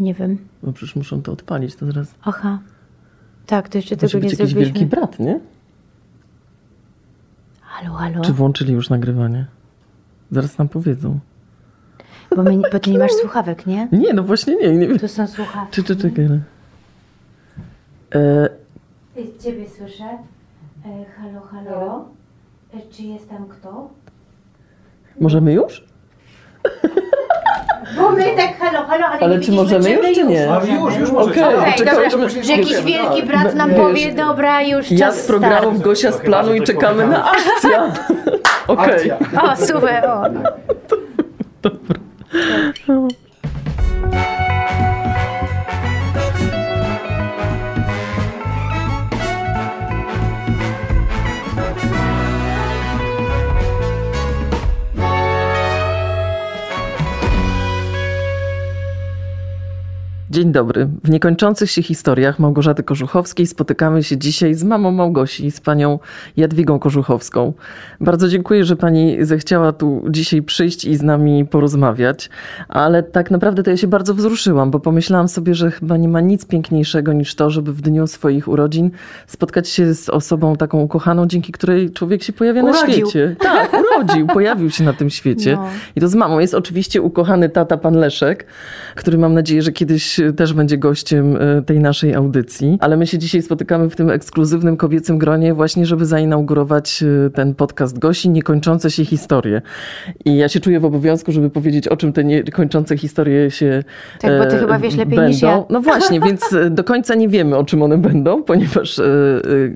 Nie wiem. No przecież muszą to odpalić, to zaraz... Aha. Tak, to jeszcze Musi tego nie być jakiś zrobiliśmy. wielki brat, nie? Halo, halo. Czy włączyli już nagrywanie? Zaraz nam powiedzą. Bo, my, bo ty nie masz słuchawek, nie? Nie, no właśnie nie. nie wiem. To są słuchawki. Czy, czy, czekaj. E, Ciebie słyszę. E, halo, halo. E, czy jest tam kto? możemy już? Bo my tak halo, halo, ale, Ale nie czy możemy my już, czy nie? A już, już możecie. Okej, dobra, żeby- że jakiś wielki brat nam Wiesz, powie, dobra, już Ja czas z programu start. Gosia z planu i czekamy na akcja. Okej. Akcja. O, super, o. Dzień dobry. W niekończących się historiach Małgorzaty Kożuchowskiej spotykamy się dzisiaj z mamą Małgosi, z panią Jadwigą Kożuchowską. Bardzo dziękuję, że pani zechciała tu dzisiaj przyjść i z nami porozmawiać, ale tak naprawdę to ja się bardzo wzruszyłam, bo pomyślałam sobie, że chyba nie ma nic piękniejszego niż to, żeby w dniu swoich urodzin spotkać się z osobą taką ukochaną, dzięki której człowiek się pojawia na Urodził. świecie. Tak, urodził, pojawił się na tym świecie. No. I to z mamą. Jest oczywiście ukochany tata, pan Leszek, który mam nadzieję, że kiedyś też będzie gościem e, tej naszej audycji. Ale my się dzisiaj spotykamy w tym ekskluzywnym kobiecym gronie właśnie, żeby zainaugurować e, ten podcast Gosi, niekończące się historie. I ja się czuję w obowiązku, żeby powiedzieć, o czym te niekończące historie się Tak, bo ty e, chyba wiesz lepiej będą. niż ja. No właśnie, więc do końca nie wiemy, o czym one będą, ponieważ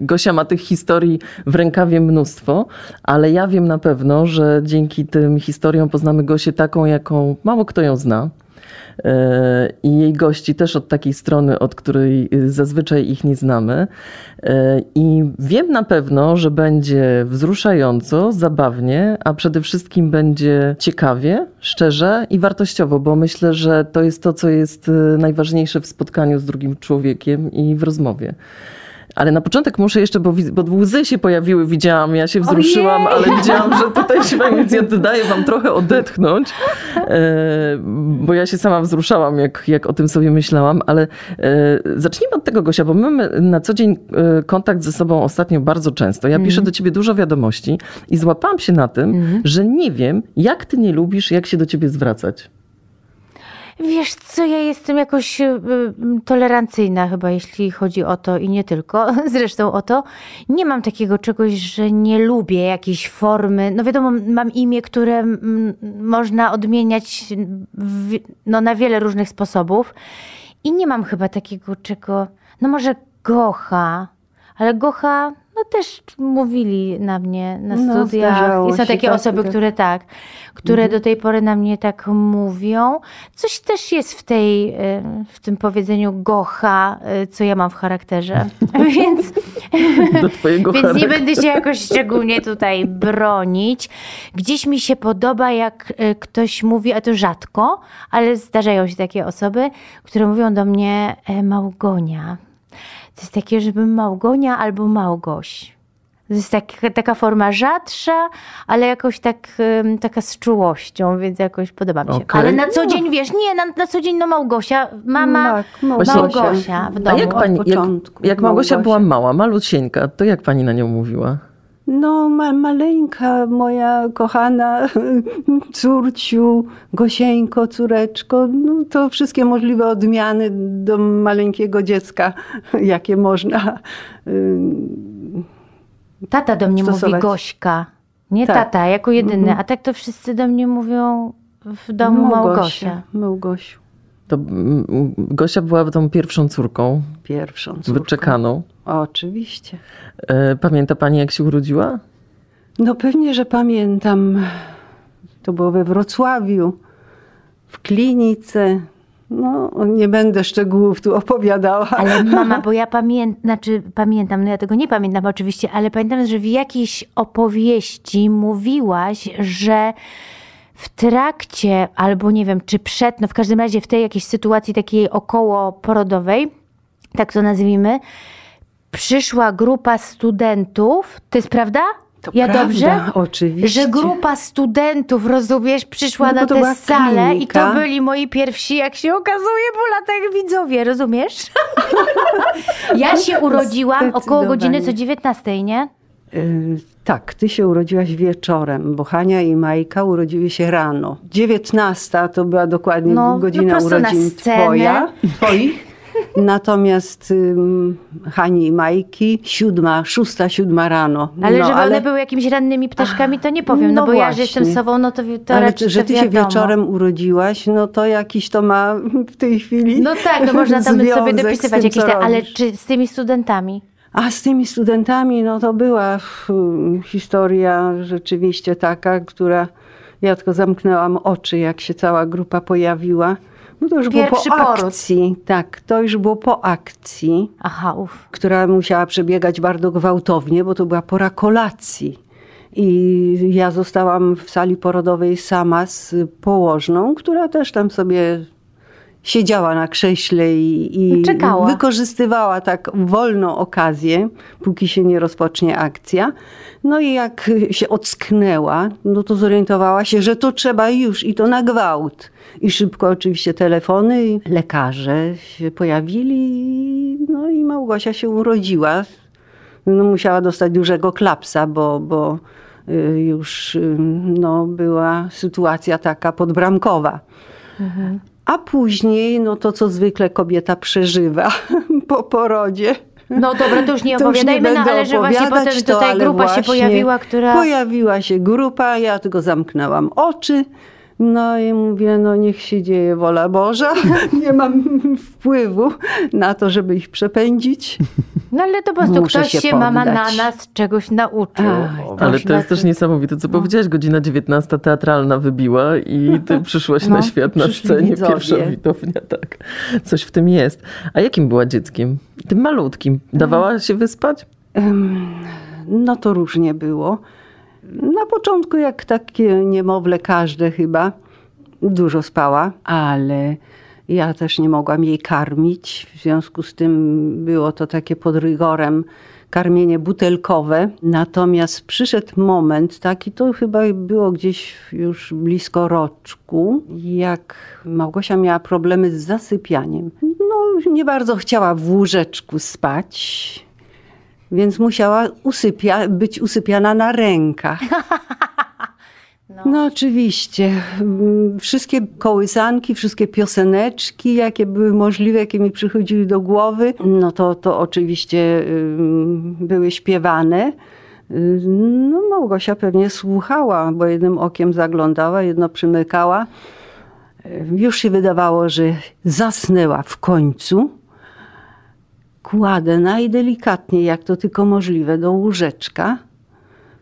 Gosia ma tych historii w rękawie mnóstwo, ale ja wiem na pewno, że dzięki tym historiom poznamy Gosię taką, jaką mało kto ją zna. E, I jej gości też od takiej strony, od której y, zazwyczaj ich nie znamy. E, I wiem na pewno, że będzie wzruszająco, zabawnie, a przede wszystkim będzie ciekawie, szczerze i wartościowo, bo myślę, że to jest to, co jest y, najważniejsze w spotkaniu z drugim człowiekiem i w rozmowie. Ale na początek muszę jeszcze, bo, bo łzy się pojawiły, widziałam, ja się wzruszyłam, Ojej! ale widziałam, że tutaj więc ja daję wam trochę odetchnąć, e, bo ja się sama wzruszałam, jak, jak o tym sobie myślałam, ale e, zacznijmy od tego, Gosia, bo my mamy na co dzień e, kontakt ze sobą ostatnio bardzo często. Ja piszę do ciebie dużo wiadomości i złapałam się na tym, że nie wiem, jak ty nie lubisz, jak się do ciebie zwracać. Wiesz co, ja jestem jakoś y, y, tolerancyjna chyba, jeśli chodzi o to i nie tylko, zresztą o to. Nie mam takiego czegoś, że nie lubię jakiejś formy. No wiadomo, mam imię, które można odmieniać w, no, na wiele różnych sposobów i nie mam chyba takiego czego, no może Gocha, ale Gocha, no też mówili na mnie na No, studiach. zdarzało I są takie tak, osoby, tak. które tak, które do tej pory na mnie tak mówią. Coś też jest w tej, y, w tym powiedzeniu Gocha, y, co ja mam w charakterze. Więc, więc nie będę się jakoś szczególnie tutaj bronić. Gdzieś mi się podoba, jak y, ktoś mówi, a to rzadko, ale zdarzają się takie osoby, które mówią do mnie e, Małgonia. To jest takie, żeby Małgonia albo Małgoś. To jest tak, taka forma rzadsza, ale jakoś tak, taka z czułością, więc jakoś podoba mi się. Okej. Ale na co dzień, wiesz, nie, na, na co dzień no Małgosia, mama Tak, Małgosia w A domu. jak od pani, jak, jak Małgosia Małgosia. była mała, malusieńka, to jak pani na nią mówiła? No, ma, maleńka moja kochana córciu, Gosieńko, córeczko, no, to wszystkie możliwe odmiany do maleńkiego dziecka, jakie można. ym, Tata do mnie mówi stosować. Gośka. Nie Tak. tata, jako jedyny. Mhm. A tak to wszyscy do mnie mówią w domu Małgosia. Małgosiu, To mm, Gosia była tą pierwszą córką, pierwszą córką. wyczekaną. Oczywiście. E, Pamięta pani, jak się urodziła? No pewnie, że pamiętam. To było we Wrocławiu, w klinice. No, nie będę szczegółów tu opowiadała. Ale mama, bo ja pamiętam, znaczy pamiętam, no ja tego nie pamiętam oczywiście, ale pamiętam, że w jakiejś opowieści mówiłaś, że w trakcie, albo nie wiem, czy przed, no w każdym razie w tej jakiejś sytuacji takiej około porodowej, tak to nazwijmy, przyszła grupa studentów, to jest prawda? To ja prawda, dobrze? Oczywiście. Że grupa studentów, rozumiesz, przyszła No na tę salę i to byli moi pierwsi, jak się okazuje, po latach widzowie, rozumiesz? ja się urodziłam około godziny co Zdecydowanie. 19, nie? Y, Tak, ty się urodziłaś wieczorem, bo Hania i Majka urodziły się rano. 19 to była dokładnie No, no godzina na urodzin twoja, twoich. Natomiast ym, Hani i Majki siódma, szósta, siódma rano. Ale no, żeby one były jakimiś rannymi ptaszkami, to nie powiem, no, no bo ja, że jestem właśnie. sobą, no to, to ale raczej że ty się wiadomo. wieczorem urodziłaś, no to jakiś to ma w tej chwili No tak, no można tam sobie dopisywać jakieś te, ale czy z tymi studentami? A z tymi studentami, no to była historia rzeczywiście taka, która ja tylko zamknęłam oczy, jak się cała grupa pojawiła. No to już Pierwszy było po poród. akcji. Tak, to już było po akcji, Aha, uf. która musiała przebiegać bardzo gwałtownie, bo to była pora kolacji. I ja zostałam w sali porodowej sama z położną, która też tam sobie siedziała na krześle i, i Czekała. wykorzystywała tak wolną okazję, póki się nie rozpocznie akcja. No i jak się ocknęła, no to zorientowała się, że to trzeba już i to na gwałt. I szybko oczywiście telefony, i lekarze się pojawili, no i Małgosia się urodziła. No, musiała dostać dużego klapsa, bo, bo y, już y, no, była sytuacja taka podbramkowa. A później, no to co zwykle kobieta przeżywa po porodzie. No dobra, to już nie To już opowiadajmy, no ale że właśnie potem to, tutaj grupa się pojawiła, która... Pojawiła się grupa, ja tylko zamknęłam oczy. No i mówię, no niech się dzieje wola Boża. Nie mam wpływu na to, żeby ich przepędzić. No ale to po prostu Muszę ktoś się się, mama na nas czegoś nauczył. Ale to jest też niesamowite, co powiedziałaś. Godzina 19 teatralna wybiła i ty przyszłaś No, na świat na scenie, widzowie. pierwsza widownia, tak. Coś w tym jest. A jakim była dzieckiem? Tym malutkim. Dawała się wyspać? No to różnie było. Na początku, jak takie niemowlę, każde chyba, dużo spała, ale ja też nie mogłam jej karmić. W związku z tym było to takie pod rygorem karmienie butelkowe. Natomiast przyszedł moment taki, to chyba było gdzieś już blisko roczku, jak Małgosia miała problemy z zasypianiem. No, nie bardzo chciała w łóżeczku spać. Więc musiała usypia, być usypiana na rękach. No oczywiście. Mm, Wszystkie kołysanki, wszystkie pioseneczki, jakie były możliwe, jakie mi przychodziły do głowy, no to, to oczywiście były śpiewane. No Małgosia pewnie słuchała, bo jednym okiem zaglądała, jedno przymykała. Ym, Już się wydawało, że zasnęła w końcu kładę najdelikatniej, jak to tylko możliwe, do łóżeczka.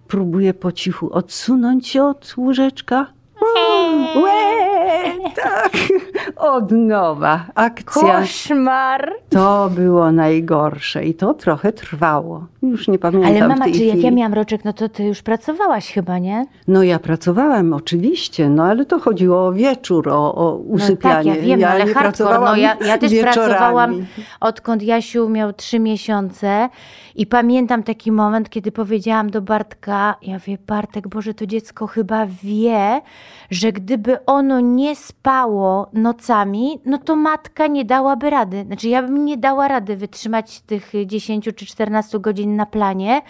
Próbuję po cichu odsunąć się od łóżeczka. Łe, tak, od nowa. Akcja. Koszmar! To było najgorsze i to trochę trwało. Już nie pamiętam Ale mama, czy jak ja miałam roczek, no to ty już pracowałaś chyba, nie? No ja pracowałem oczywiście, no ale to chodziło o wieczór, o, o usypianie. No tak, ja wiem, ale nie hardcore. No, pracowałam ja, ja też wieczorami. pracowałam odkąd Jasiu miał trzy miesiące i pamiętam taki moment, kiedy powiedziałam do Bartka, ja wie, Bartek, Boże, to dziecko chyba wie, że gdyby ono nie spało nocami, no to matka nie dałaby rady. Znaczy ja bym nie dała rady wytrzymać tych 10 czy 14 godzin na planie,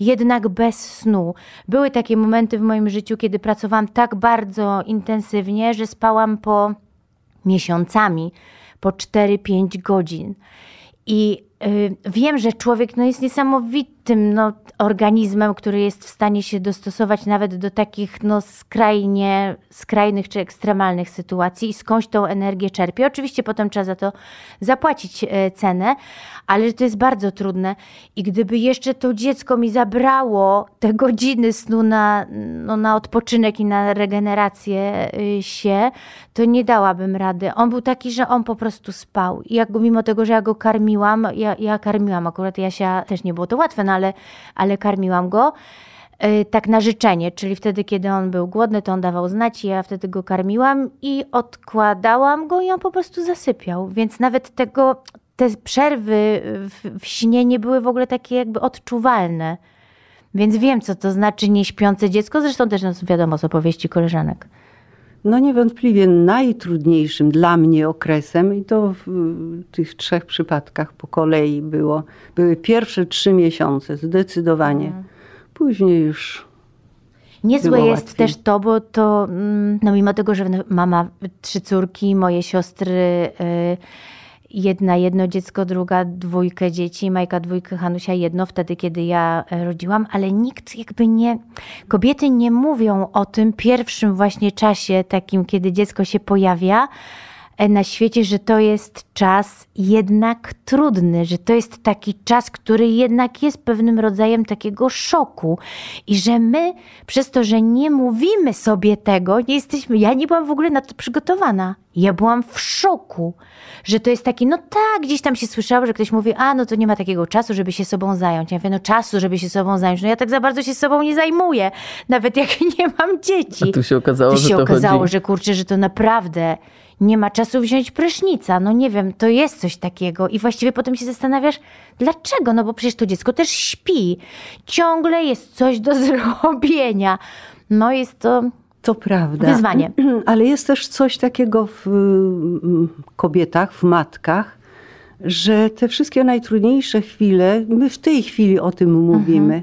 jednak bez snu. Były takie momenty w moim życiu, kiedy pracowałam tak bardzo intensywnie, że spałam po miesiącami, po 4-5 godzin. I wiem, że człowiek no, jest niesamowitym no, organizmem, który jest w stanie się dostosować nawet do takich no, skrajnie, skrajnych czy ekstremalnych sytuacji i skądś tą energię czerpie. Oczywiście potem trzeba za to zapłacić e, cenę, ale to jest bardzo trudne. I gdyby jeszcze to dziecko mi zabrało te godziny snu na, no, na odpoczynek i na regenerację y, się, to nie dałabym rady. On był taki, że on po prostu spał. I jak mimo tego, że ja go karmiłam, ja, ja karmiłam akurat Jasia, też nie było to łatwe, no ale, ale karmiłam go. y, Tak na życzenie, czyli wtedy, kiedy on był głodny, to on dawał znać ja wtedy go karmiłam i odkładałam go i on po prostu zasypiał. Więc nawet tego, te przerwy w, w śnie nie były w ogóle takie jakby odczuwalne. Więc wiem, co to znaczy nieśpiące dziecko. Zresztą też no, wiadomo z opowieści koleżanek. No niewątpliwie najtrudniejszym dla mnie okresem, i to w tych trzech przypadkach po kolei było, były pierwsze trzy miesiące, zdecydowanie. Mhm. Później już Niezłe jest łatwiej. też to, bo to, mm, no mimo tego, że mama trzy córki, moje siostry, y, jedna jedno dziecko, druga dwójkę dzieci, Majka dwójkę, Hanusia jedno, wtedy kiedy ja e, rodziłam, ale nikt jakby nie, kobiety nie mówią o tym pierwszym właśnie czasie, takim kiedy dziecko się pojawia, na świecie, że to jest czas jednak trudny, że to jest taki czas, który jednak jest pewnym rodzajem takiego szoku i że my przez to, że nie mówimy sobie tego, nie jesteśmy, ja nie byłam w ogóle na to przygotowana. Ja byłam w szoku, że to jest taki, no tak, gdzieś tam się słyszało, że ktoś mówi, a no to nie ma takiego czasu, żeby się sobą zająć. Ja mówię, no czasu, żeby się sobą zająć. No ja tak za bardzo się sobą nie zajmuję, nawet jak nie mam dzieci. A tu się okazało, Tu że się to okazało, chodzi... że kurczę, że to naprawdę nie ma czasu wziąć prysznica. No nie wiem, to jest coś takiego. I właściwie potem się zastanawiasz, dlaczego? No bo przecież to dziecko też śpi. Ciągle jest coś do zrobienia. No jest to To prawda. Wyzwanie. Ale jest też coś takiego w kobietach, w matkach, że te wszystkie najtrudniejsze chwile, my w tej chwili o tym mówimy,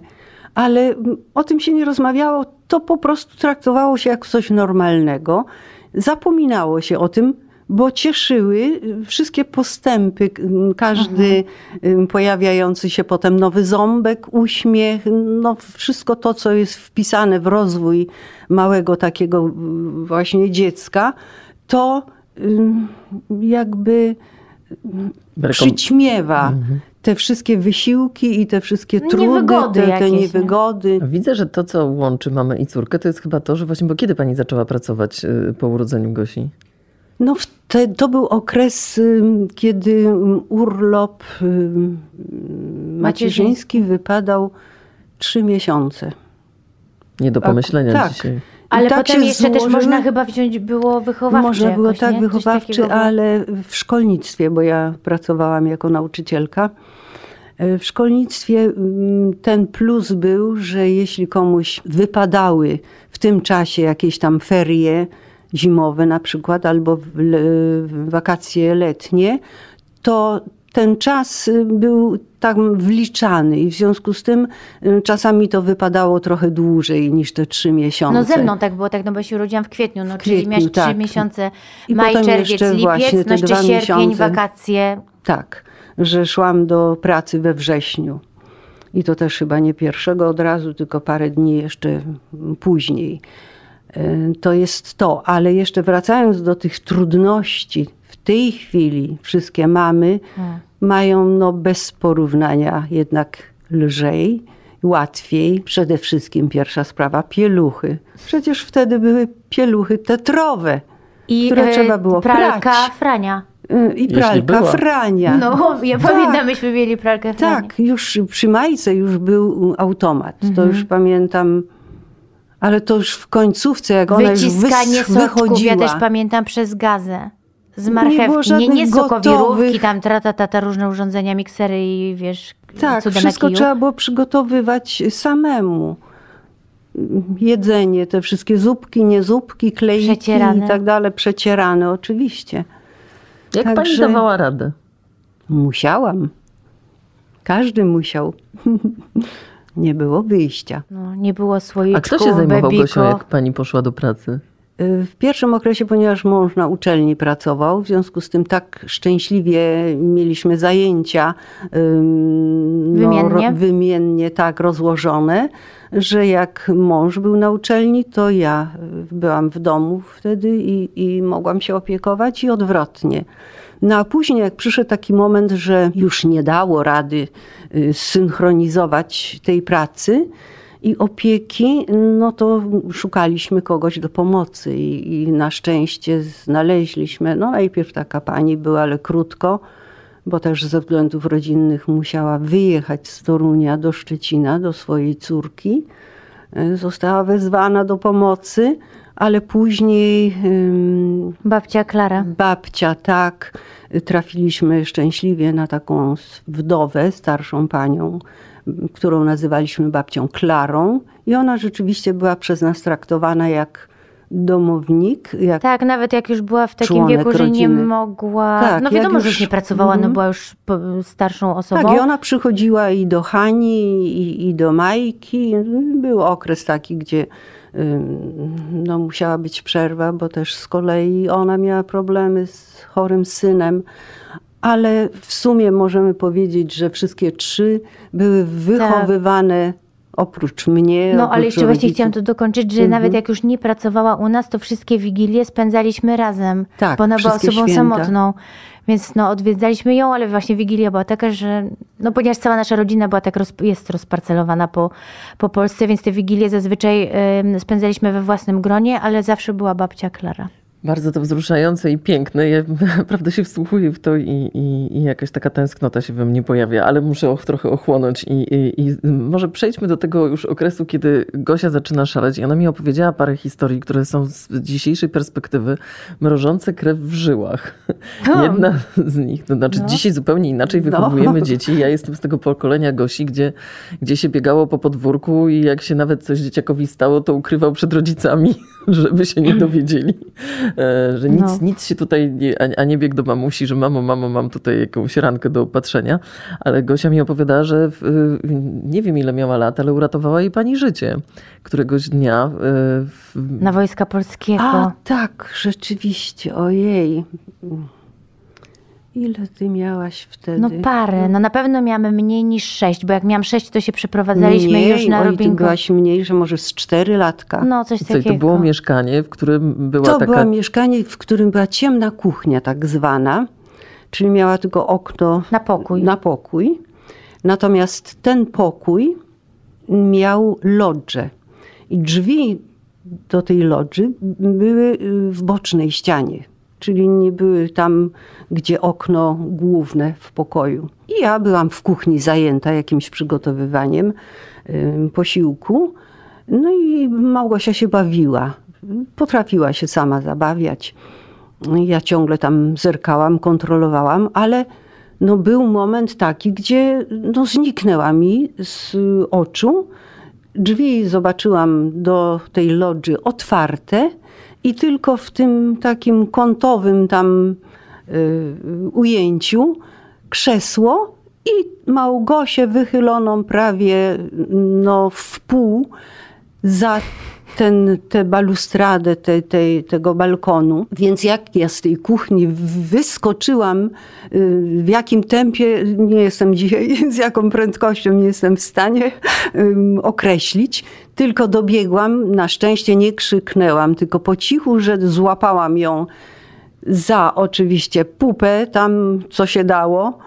ale mm, o tym się nie rozmawiało, to po prostu traktowało się jak coś normalnego. Zapominało się o tym, bo cieszyły wszystkie postępy, każdy m, pojawiający się potem nowy ząbek, uśmiech, no wszystko to, co jest wpisane w rozwój małego takiego m, właśnie dziecka, to ym, jakby przyćmiewa te wszystkie wysiłki i te wszystkie No, trudy, niewygody te, te nie? niewygody. Widzę, że to, co łączy mamę i córkę, to jest chyba to, że właśnie, bo kiedy pani zaczęła pracować y, po urodzeniu Gosi? No, te, to był okres, kiedy urlop macierzyński wypadał trzy miesiące. Nie do A, pomyślenia tak. dzisiaj. Ale tak potem jeszcze też można chyba wziąć było wychowawcze Można było jakoś, tak nie? Wychowawczy, ale w szkolnictwie, bo ja pracowałam jako nauczycielka. e, W szkolnictwie mm, ten plus był, że jeśli komuś wypadały w tym czasie jakieś tam ferie zimowe na przykład, albo wakacje letnie, to ten czas y, był tam wliczany i w związku z tym y, czasami to wypadało trochę dłużej niż te trzy miesiące. No ze mną tak było, tak, no bo się urodziłam w kwietniu, no czyli kwietniu, miałeś trzy tak. miesiące, I maj, czerwiec, lipiec, no jeszcze sierpień, miesiące. wakacje. Tak, że szłam do pracy we wrześniu. I to też chyba nie pierwszego od razu, tylko parę dni jeszcze później. Y, To jest to, ale jeszcze wracając do tych trudności, w tej chwili wszystkie mamy Hmm. mają no bez porównania jednak lżej, łatwiej. Przede wszystkim pierwsza sprawa pieluchy. Przecież wtedy były pieluchy tetrowe I które e, trzeba było pralka prać. Frania. y, i pralka frania. No, ja Tak. pamiętam, myśmy mieli pralkę Frania. Tak, już przy Majce już był automat. To Mhm. już pamiętam, ale to już w końcówce, jak ona już Wyciskanie wys- soczków, wychodziła. ja też pamiętam przez gazę. Z marchewki, nie, nie sokowirówki, tam trata, tata, różne urządzenia, miksery i wiesz, Tak, cuda na wszystko kiju. trzeba było przygotowywać samemu. Jedzenie, te wszystkie zupki, nie zupki, kleiki Przecierane. i tak dalej, przecierane oczywiście. Jak pani Także- dawała radę? Musiałam. Każdy musiał. Nie było wyjścia. No, nie było słoiczku, A kto się zajmował bebiko. Gosią, jak pani poszła do pracy? W pierwszym okresie, ponieważ mąż na uczelni pracował, w związku z tym tak szczęśliwie mieliśmy zajęcia ym, Wymiennie? ro- wymiennie tak rozłożone, że jak mąż był na uczelni, to ja y, byłam w domu wtedy i, i mogłam się opiekować i odwrotnie. No a później, jak przyszedł taki moment, że już nie dało rady y, synchronizować tej pracy, i opieki, no to szukaliśmy kogoś do pomocy i, i na szczęście znaleźliśmy. No najpierw taka pani była, ale krótko, bo też ze względów rodzinnych musiała wyjechać z Torunia do Szczecina, do swojej córki. E, Została wezwana do pomocy, ale później Babcia Klara. babcia, tak, trafiliśmy szczęśliwie na taką wdowę, starszą panią, którą nazywaliśmy babcią Klarą i ona rzeczywiście była przez nas traktowana jak domownik, jak Tak, nawet jak już była w takim wieku, że nie mogła. Tak, no wiadomo, jak że już- już nie pracowała, no Mhm. była już starszą osobą. Tak, i ona przychodziła i do Hani, i, i do Majki. Był okres taki, gdzie no, musiała być przerwa, bo też z kolei ona miała problemy z chorym synem. Ale w sumie możemy powiedzieć, że wszystkie trzy były wychowywane oprócz mnie. No ale oprócz jeszcze właśnie chciałam to dokończyć, że Mhm. nawet jak już nie pracowała u nas, to wszystkie wigilie spędzaliśmy razem. Tak, bo ona była osobą święta. samotną. Więc no, odwiedzaliśmy ją, ale właśnie Wigilia była taka, że no ponieważ cała nasza rodzina była tak roz, jest rozparcelowana po, po Polsce, więc te Wigilie zazwyczaj ym, spędzaliśmy we własnym gronie, ale zawsze była babcia Klara. Bardzo to wzruszające i piękne. Ja naprawdę się wsłuchuję w to i, i, i jakaś taka tęsknota się we mnie pojawia, ale muszę och, trochę ochłonąć i, i, i może przejdźmy do tego już okresu, kiedy Gosia zaczyna szaleć. I ona mi opowiedziała parę historii, które są z dzisiejszej perspektywy mrożące krew w żyłach. O. Jedna z nich, to znaczy No. dzisiaj zupełnie inaczej No. wychowujemy dzieci. Ja jestem z tego pokolenia Gosi, gdzie, gdzie się biegało po podwórku i jak się nawet coś dzieciakowi stało, to ukrywał przed rodzicami, żeby się nie dowiedzieli. E, Że nic, No. nic się tutaj, nie, a- a nie biegł do mamusi, że mamo, mamo, mam tutaj jakąś rankę do opatrzenia. Ale Gosia mi opowiadała, że w, w- nie wiem ile miała lat, ale uratowała jej pani życie. Któregoś dnia e, w, Na Wojska Polskiego. A tak, rzeczywiście, ojej. Ile ty miałaś wtedy? No parę. No na pewno miamy mniej niż sześć, bo jak miałam sześć, to się przeprowadzaliśmy mniej, już na oj, ty byłaś mniej, że może z cztery latka. No coś co, i takiego. to było mieszkanie, w którym była to taka... było mieszkanie, w którym była ciemna kuchnia tak zwana, czyli miała tylko okno Na pokój. na pokój. Natomiast ten pokój miał lodże. I drzwi do tej lodży były w bocznej ścianie. Czyli nie były tam, gdzie okno główne w pokoju. I ja byłam w kuchni zajęta jakimś przygotowywaniem posiłku. No i Małgosia się bawiła. Potrafiła się sama zabawiać. Ja ciągle tam zerkałam, kontrolowałam, ale no był moment taki, gdzie no zniknęła mi z oczu. Drzwi zobaczyłam do tej lodży otwarte i tylko w tym takim kątowym tam y, ujęciu krzesło i Małgosię wychyloną prawie no, w pół za ten, tę balustradę te, te, tego balkonu. Więc jak ja z tej kuchni wyskoczyłam, y, w jakim tempie, nie jestem dzisiaj, z jaką prędkością nie jestem w stanie określić, tylko dobiegłam, na szczęście nie krzyknęłam, tylko po cichu, że złapałam ją za oczywiście pupę, tam co się dało.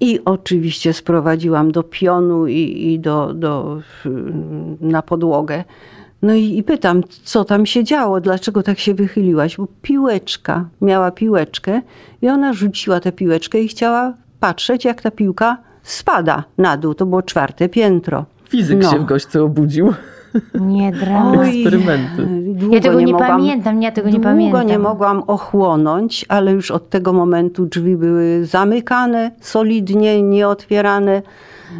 I oczywiście sprowadziłam do pionu i, i do, do, na podłogę. No i, i pytam, co tam się działo, dlaczego tak się wychyliłaś? Bo piłeczka, miała piłeczkę i ona rzuciła tę piłeczkę i chciała patrzeć, jak ta piłka spada na dół. To było czwarte piętro. Fizyk No. się w goście obudził. Nie drama. Oj. Eksperymenty. długo Ja tego nie, mogłam- pamiętam, ja tego nie Długo pamiętam. nie mogłam ochłonąć, ale już od tego momentu drzwi były zamykane, solidnie, nieotwierane.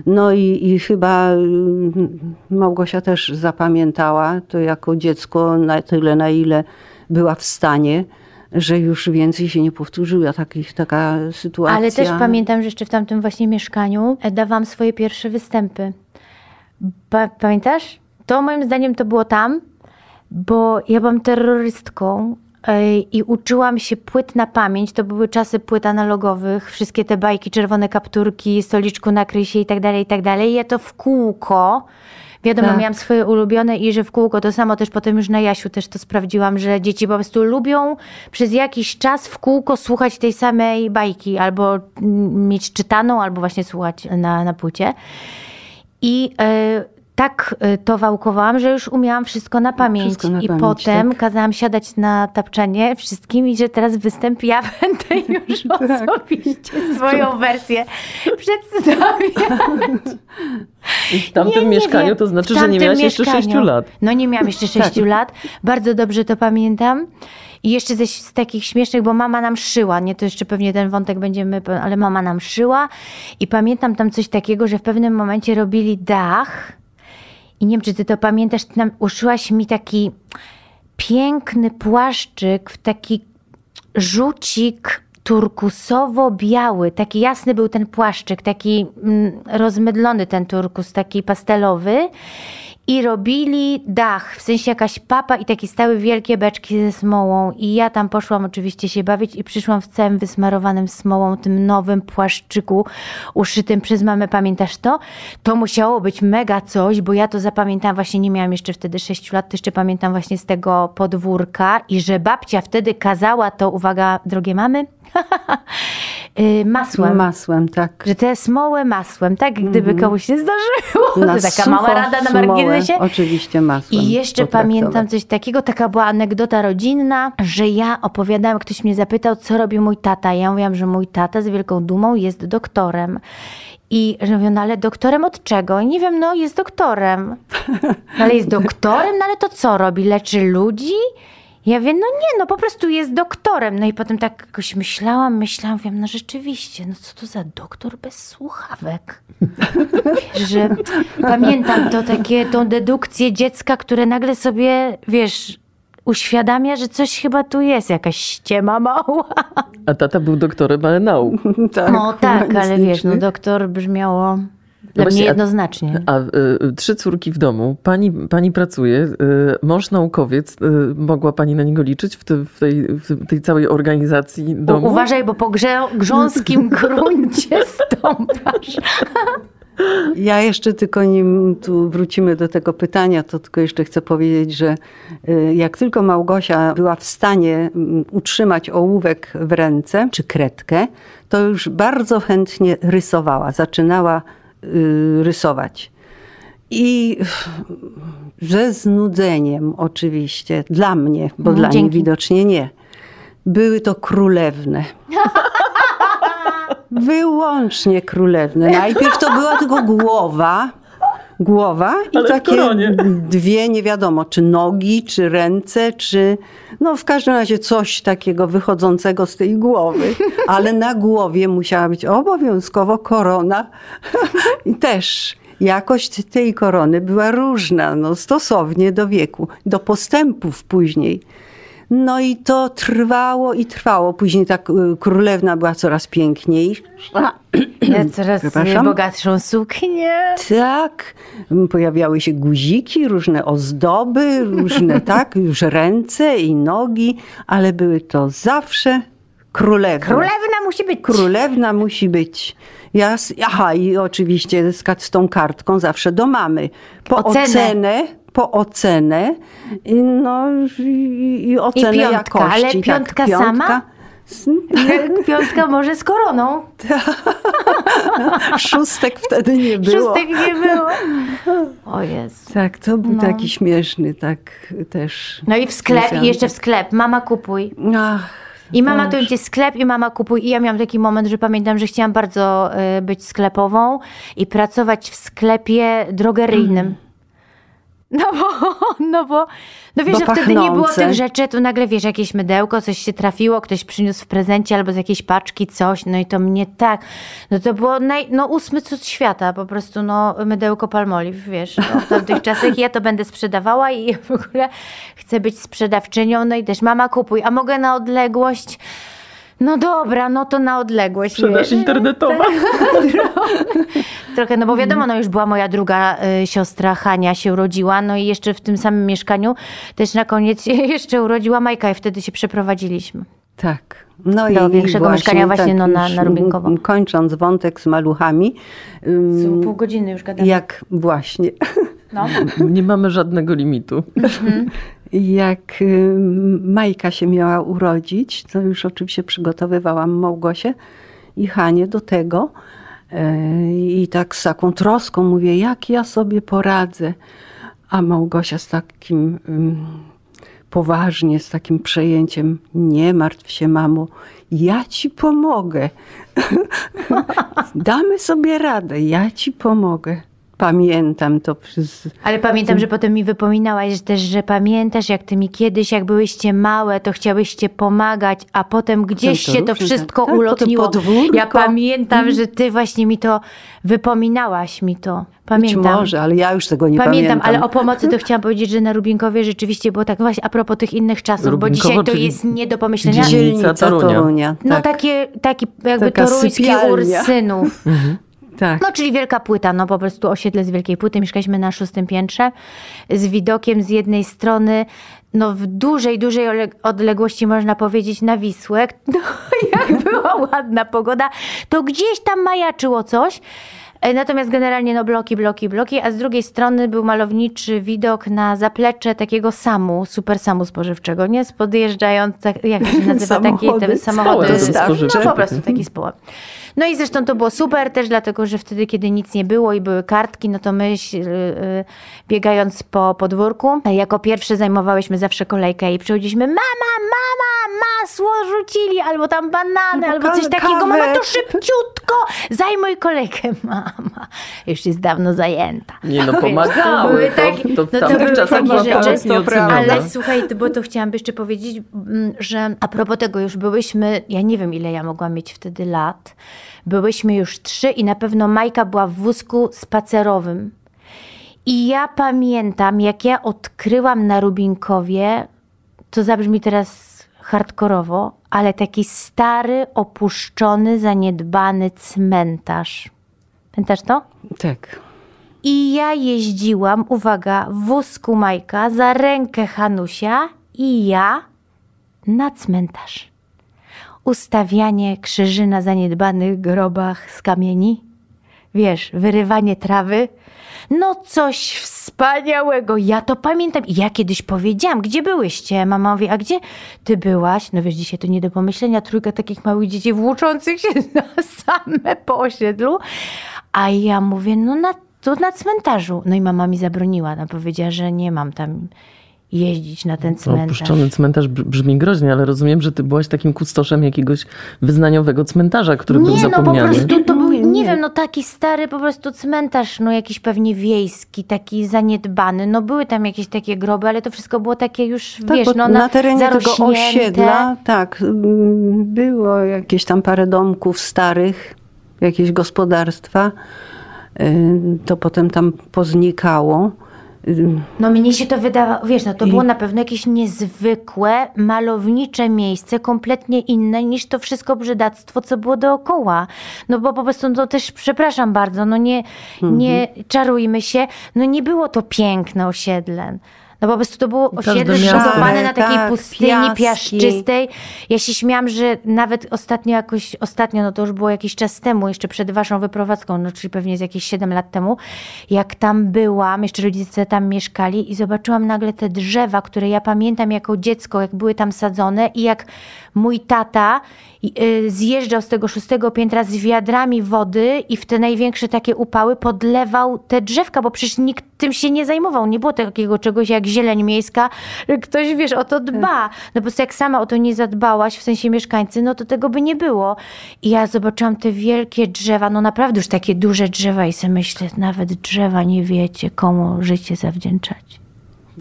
No i, i chyba mm, Małgosia też zapamiętała to jako dziecko na tyle, na ile była w stanie, że już więcej się nie powtórzyła takich, taka sytuacja. Ale też pamiętam, że jeszcze w tamtym właśnie mieszkaniu e, dawałam swoje pierwsze występy. Pa, pamiętasz? To moim zdaniem to było tam, bo ja byłam terrorystką e, i uczyłam się płyt na pamięć. To były czasy płyt analogowych, wszystkie te bajki, czerwone kapturki, stoliczku nakryj się i tak dalej, i tak dalej. Ja to w kółko, wiadomo, Tak. miałam swoje ulubione i że w kółko to samo też potem już na Jasiu też to sprawdziłam, że dzieci po prostu lubią przez jakiś czas w kółko słuchać tej samej bajki, albo mieć czytaną, albo właśnie słuchać na, na płycie. I e, tak y, to wałkowałam, że już umiałam wszystko na pamięć. Wszystko na I pamięć, potem tak. kazałam siadać na tapczanie wszystkim i że teraz występ ja będę już Tak. osobiście swoją wersję przedstawiać. W tamtym Nie, nie mieszkaniu wiem. to znaczy, że nie miałaś jeszcze mieszkaniu. 6 lat. No nie miałam jeszcze Tak. 6 lat. Bardzo dobrze to pamiętam. I jeszcze ze, z takich śmiesznych, bo mama nam szyła, nie, to jeszcze pewnie ten wątek będziemy, ale mama nam szyła i pamiętam tam coś takiego, że w pewnym momencie robili dach i nie wiem, czy ty to pamiętasz, ty nam uszyłaś mi taki piękny płaszczyk w taki żucik turkusowo-biały. Taki jasny był ten płaszczyk, taki mm, rozmydlony ten turkus, taki pastelowy. I robili dach, w sensie jakaś papa i takie stały wielkie beczki ze smołą. I ja tam poszłam oczywiście się bawić i przyszłam w całym wysmarowanym smołą, tym nowym płaszczyku uszytym przez mamę. Pamiętasz to? To musiało być mega coś, bo ja to zapamiętałam, właśnie nie miałam jeszcze wtedy 6 lat, to jeszcze pamiętam właśnie z tego podwórka i że babcia wtedy kazała to, uwaga, drogie mamy, masłem. Masłem, tak. że te smołę masłem, tak? Gdyby komuś się zdarzyło. Na to taka mała rada na marginesie. Oczywiście masłem. I jeszcze pamiętam coś takiego, taka była anegdota rodzinna, że ja opowiadałam, ktoś mnie zapytał, co robi mój tata. Ja mówiłam, że mój tata z wielką dumą jest doktorem. I że mówią, no ale doktorem od czego? I nie wiem, no jest doktorem. No ale jest doktorem, no ale to co robi? Leczy ludzi? Ja wiem, no nie, no po prostu jest doktorem. No i potem tak jakoś myślałam, myślałam, wiem, no rzeczywiście, no co to za doktor bez słuchawek? Wiesz, że pamiętam to takie, tą dedukcję dziecka, które nagle sobie, wiesz, uświadamia, że coś chyba tu jest, jakaś ściema mała. A tata był doktorem, ale nauk. tak, No tak, ale wiesz, no doktor brzmiało dla właśnie, mnie a- jednoznacznie. A y, y, trzy córki w domu. Pani, pani pracuje, y, mąż naukowiec. Y, mogła pani na niego liczyć w, te, w, tej, w tej całej organizacji U, domu? uważaj, bo po grze, grząskim gruncie stąpasz. Ja jeszcze tylko nim tu wrócimy do tego pytania, to tylko jeszcze chcę powiedzieć, że y, jak tylko Małgosia była w stanie mm, utrzymać ołówek w ręce czy kredkę, to już bardzo chętnie rysowała, zaczynała rysować. I ze znudzeniem oczywiście, dla mnie, bo No, dla niej dzięki. widocznie nie, były to królewne. Wyłącznie królewne. Najpierw to była tylko głowa. Głowa i Ale takie dwie, nie wiadomo, czy nogi, czy ręce, czy no w każdym razie coś takiego wychodzącego z tej głowy. Ale na głowie musiała być obowiązkowo korona. I też jakość tej korony była różna, no, stosownie do wieku, do postępów później. No i to trwało i trwało. Później ta k- królewna była coraz piękniejsza. Ja coraz bogatszą suknię. Tak, pojawiały się guziki, różne ozdoby, różne tak, już ręce i nogi, ale były to zawsze królewne. Królewna musi być. Królewna musi być. Ja, aha, i oczywiście z, z tą kartką zawsze do mamy. Po Ocenę. ocenę, po ocenę, i no i, i ocenę piątka, jakości. ale piątka tak, sama? S- Piątka może z koroną. Szóstek wtedy nie było. Szóstek nie było. O Jezu. Tak, to był No. taki śmieszny, tak też. No i w sklep, i jeszcze w sklep. Mama kupuj. Ach, I mama to idzie sklep i mama kupuj. I ja miałam taki moment, że pamiętam, że chciałam bardzo y, być sklepową i pracować w sklepie drogeryjnym. No bo, no bo, no wiesz, Bo że wtedy nie było tych rzeczy, tu nagle wiesz, jakieś mydełko, coś się trafiło, ktoś przyniósł w prezencie albo z jakiejś paczki coś, no i to mnie tak, no to było naj, no ósmy cud świata, po prostu no mydełko palmolive, wiesz, no, w tamtych czasach ja to będę sprzedawała i ja w ogóle chcę być sprzedawczynią, no i też mama kupuj, a mogę na odległość, no dobra, no to na odległość, Sprzedaż internetowa. Trochę, no bo wiadomo, no już była moja druga y, siostra Hania się urodziła, no i jeszcze w tym samym mieszkaniu też na koniec się jeszcze urodziła Majka i wtedy się przeprowadziliśmy. Tak. No Do większego mieszkania właśnie, no, na- na Rubinkowo. Kończąc wątek z maluchami, ym, pół godziny już gadamy. jak właśnie, No. Nie mamy żadnego limitu. Jak ym, Majka się miała urodzić, to już oczywiście przygotowywałam Małgosię i Hanię do tego, E, I tak z taką troską mówię, jak ja sobie poradzę. A Małgosia z takim poważnie, z takim przejęciem, nie martw się, mamo, ja ci pomogę. Damy sobie radę, ja ci pomogę pamiętam to przez... Ale pamiętam, że potem mi wypominałaś też, że pamiętasz, jak ty mi kiedyś, jak byłyście małe, to chciałyście pomagać, a potem gdzieś to się to wszystko tak. ulotniło. Ja pamiętam, Mhm. że ty właśnie mi to wypominałaś mi to. Być Pamiętam. może, ale ja już tego nie Pamiętam, pamiętam. ale o pomocy to chciałam powiedzieć, że na Rubinkowie rzeczywiście było tak, no właśnie a propos tych innych czasów, bo Rubinkowo, dzisiaj to jest nie do pomyślenia. dzielnica Torunia. Torunia. No tak, takie, taki jakby Taka toruński sypialnia. Ursynów. Tak. No, czyli wielka płyta, no po prostu osiedle z wielkiej płyty. Mieszkaliśmy na szóstym piętrze z widokiem z jednej strony, no w dużej, dużej odległości można powiedzieć na Wisłę. No, jak była ładna pogoda, to gdzieś tam majaczyło coś. E, Natomiast generalnie no bloki, bloki, bloki, a z drugiej strony był malowniczy widok na zaplecze takiego samu, super samu spożywczego, nie? Podjeżdżając, tak, jak się nazywa, takie Samochody te samochody. dostawcze. No po prostu taki społek. No i zresztą to było super też dlatego, że wtedy, kiedy nic nie było i były kartki, no to my y, y, biegając po podwórku, jako pierwsze zajmowałyśmy zawsze kolejkę i przychodziliśmy, mama, mama, masło rzucili, albo tam banany, Albo coś kawę. takiego, mama to szybciutko, zajmuj kolejkę, mama. Już jest dawno zajęta. Nie no, pomagały. To były To, takie, to w no to tamtych były takie rzeczy, ale słuchaj, bo to chciałam jeszcze powiedzieć, mm, że a propos tego już byłyśmy, ja nie wiem ile ja mogłam mieć wtedy lat, byłyśmy już trzy i na pewno Majka była w wózku spacerowym. I ja pamiętam, jak ja odkryłam na Rubinkowie, to zabrzmi teraz hardkorowo, ale taki stary, opuszczony, zaniedbany cmentarz. Pamiętasz to? tak. I ja jeździłam, uwaga, w wózku Majka za rękę Hanusia i ja na cmentarz. Ustawianie krzyży na zaniedbanych grobach z kamieni. Wiesz, wyrywanie trawy. No coś wspaniałego. Ja to pamiętam. I ja kiedyś powiedziałam, gdzie byłyście? Mama mówi, a gdzie ty byłaś? No wiesz, dzisiaj to nie do pomyślenia. Trójka takich małych dzieci włóczących się na same po osiedlu. A ja mówię, no na, tu na cmentarzu. No i mama mi zabroniła. Ona powiedziała, że nie mam tam jeździć na ten No, cmentarz. Opuszczony cmentarz br- brzmi groźnie, ale rozumiem, że ty byłaś takim kustoszem jakiegoś wyznaniowego cmentarza, który był Nie, no po zapomniany. prostu to Nie, wiem, no taki stary po prostu cmentarz, no jakiś pewnie wiejski, taki zaniedbany. No były tam jakieś takie groby, ale to wszystko było takie już, Tak, wiesz, no na terenie tego osiedla, tak, mm, było jakieś tam parę domków starych, jakieś gospodarstwa. Y, To potem tam poznikało. No mnie się to wydawało, wiesz, no to I- było na pewno jakieś niezwykłe, malownicze miejsce, kompletnie inne niż to wszystko brzydactwo, co było dookoła. No bo po prostu, no też, przepraszam bardzo, no nie, nie czarujmy się, no nie było to piękne osiedle. No po prostu to było osiedle zbudowane na takiej Tak, pustyni piaski. piaszczystej. Ja się śmiałam, że nawet ostatnio jakoś, ostatnio, no to już było jakiś czas temu, jeszcze przed waszą wyprowadzką, no czyli pewnie z jakieś 7 lat temu, jak tam byłam, jeszcze rodzice tam mieszkali i zobaczyłam nagle te drzewa, które ja pamiętam jako dziecko, jak były tam sadzone i jak mój tata y, zjeżdżał z tego szóstego piętra z wiadrami wody i w te największe takie upały podlewał te drzewka, bo przecież nikt tym się nie zajmował. Nie było takiego czegoś jak zieleń miejska, że ktoś, wiesz, o to dba. No po prostu jak sama o to nie zadbałaś, w sensie mieszkańcy, no to tego by nie było. I ja zobaczyłam te wielkie drzewa, no naprawdę już takie duże drzewa i sobie myślę, nawet drzewa nie wiecie, komu życie zawdzięczać.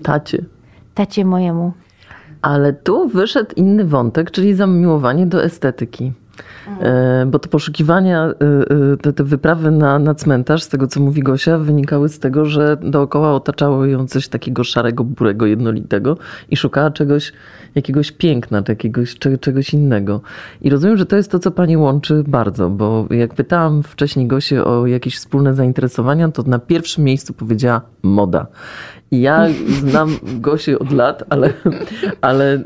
Tacie. Tacie mojemu. Ale tu wyszedł inny wątek, czyli zamiłowanie do estetyki. E, Bo te poszukiwania, e, e, te, te wyprawy na, na cmentarz, z tego co mówi Gosia, wynikały z tego, że dookoła otaczało ją coś takiego szarego, burego, jednolitego i szukała czegoś, jakiegoś piękna, jakiegoś, cze- czegoś innego. I rozumiem, że to jest to, co pani łączy bardzo, bo jak pytałam wcześniej Gosię o jakieś wspólne zainteresowania, to na pierwszym miejscu powiedziała moda. Ja znam Gosię od lat, ale, ale,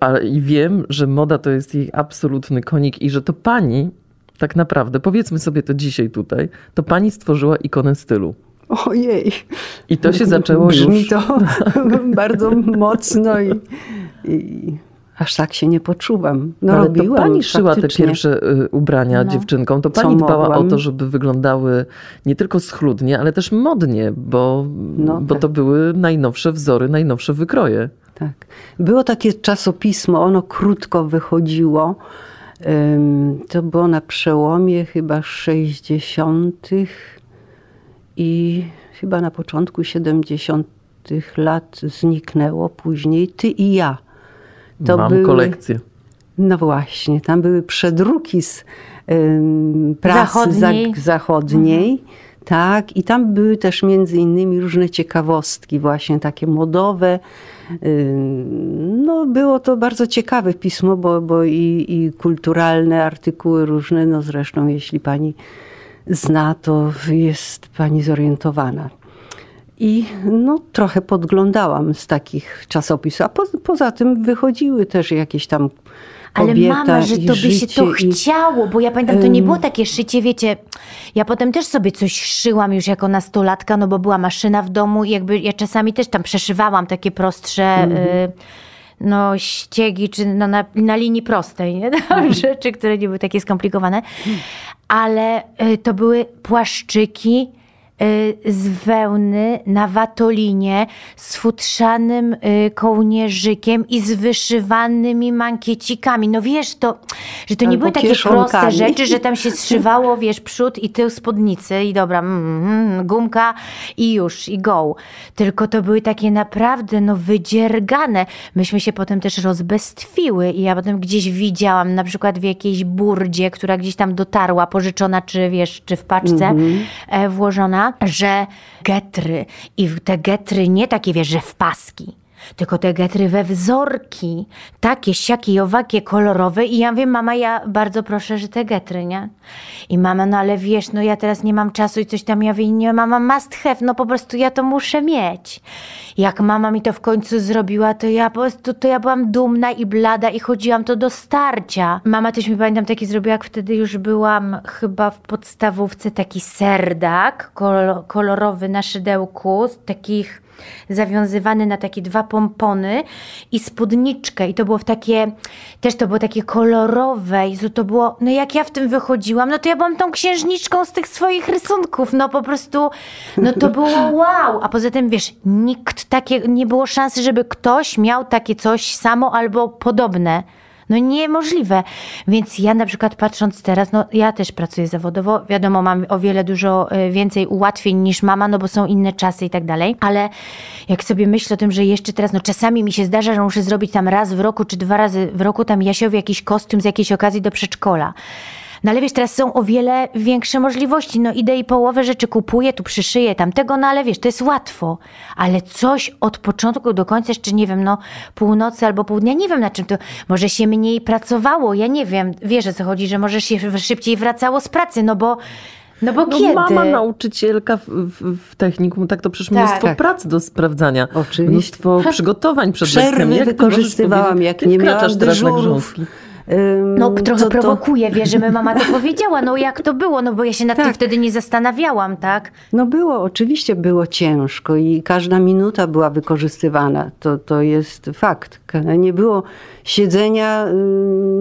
ale i wiem, że moda to jest jej absolutny konik i że to pani, tak naprawdę, powiedzmy sobie to dzisiaj tutaj, to pani stworzyła ikonę stylu. Ojej. I to się zaczęło Brzmi już... to bardzo mocno i, i aż tak się nie poczuwam. No, Ale robiłam to pani szyła te pierwsze y, ubrania No. dziewczynkom. To Co pani dbała o mogłam. to, żeby wyglądały nie tylko schludnie, ale też modnie, bo, No bo tak. to były najnowsze wzory, najnowsze wykroje. Tak. Było takie czasopismo, ono krótko wychodziło. To było na przełomie chyba 60. i chyba na początku 70. lat zniknęło później Ty i ja. Mam były- kolekcję. No właśnie, tam były przedruki z ym, prasy Zachodniej. Za, zachodniej. Tak, i tam były też między innymi różne ciekawostki, właśnie takie modowe. No, było to bardzo ciekawe pismo, bo, bo i, i kulturalne artykuły różne. No zresztą, jeśli pani zna, to jest pani zorientowana. I no, trochę podglądałam z takich czasopisów. A po, poza tym wychodziły też jakieś tam Ale mama, że to by się to i- chciało, bo ja pamiętam, to nie było takie szycie, wiecie, ja potem też sobie coś szyłam już jako nastolatka, no bo była maszyna w domu i jakby ja czasami też tam przeszywałam takie prostsze... Y, no, ściegi, czy no, na, na linii prostej, nie? rzeczy, które nie były takie skomplikowane. Ale y, to były płaszczyki z wełny na watolinie z futrzanym y, kołnierzykiem i z wyszywanymi mankiecikami. No wiesz, to, że to nie Albo były takie proste rzeczy, że tam się zszywało, wiesz, przód i tył spódnicy i dobra, mm, mm, gumka i już, i go. Tylko to były takie naprawdę, no, wydziergane. Myśmy się potem też rozbestwiły i ja potem gdzieś widziałam, na przykład w jakiejś burdzie, która gdzieś tam dotarła, pożyczona, czy wiesz, czy w paczce e, włożona, że getry i te getry nie takie, wiesz, że w paski. Tylko te getry we wzorki, takie, siakie, i owakie, kolorowe. I ja wiem, mama, ja bardzo proszę, że te getry, nie? I mama, no ale wiesz, no ja teraz nie mam czasu i coś tam, ja wiem, nie, mama, must have, no po prostu ja to muszę mieć. Jak mama mi to w końcu zrobiła, to ja po prostu, to ja byłam dumna i blada i chodziłam to do starcia. Mama też mi, pamiętam, taki zrobiła, jak wtedy już byłam chyba w podstawówce, taki serdak kolo- kolorowy na szydełku, z takich zawiązywany na takie dwa pompony i spódniczkę. I to było w takie, też to było takie kolorowe. I to- to było, no jak ja w tym wychodziłam, no to ja byłam tą księżniczką z tych swoich rysunków, no po prostu, no to było wow, a poza tym wiesz, nikt takie, nie było szansy, żeby ktoś miał takie coś samo albo podobne. No niemożliwe. Więc ja na przykład patrząc teraz, no ja też pracuję zawodowo, wiadomo, mam o wiele dużo e, więcej ułatwień niż mama, no bo są inne czasy i tak dalej, ale jak sobie myślę o tym, że jeszcze teraz, no czasami mi się zdarza, że muszę zrobić tam raz w roku, czy dwa razy w roku tam Jasiowi jakiś kostium z jakiejś okazji do przedszkola. No ale wiesz, teraz są o wiele większe możliwości. No idę i połowę rzeczy kupuję, tu przyszyję tamtego, no ale wiesz, to jest łatwo. Ale coś od początku do końca, jeszcze nie wiem, no północy albo południa, nie wiem na czym to, może się mniej pracowało, ja nie wiem. Wiesz o co chodzi, że może się szybciej wracało z pracy, no bo, no bo No, kiedy? mama nauczycielka w, w, w technikum, tak to przecież Tak. mnóstwo Tak. prac do sprawdzania. Oczywiście. Mnóstwo przygotowań przed Przerwy lekcjami. Jak wykorzystywałam, jak nie miałam teraz na dyżurów. No trochę to- prowokuje, wiesz, że my mama to powiedziała, no jak to było, no bo ja się nad tym Tak. wtedy nie zastanawiałam, tak? No było, oczywiście było ciężko i każda minuta była wykorzystywana. To, to jest fakt. Nie było siedzenia,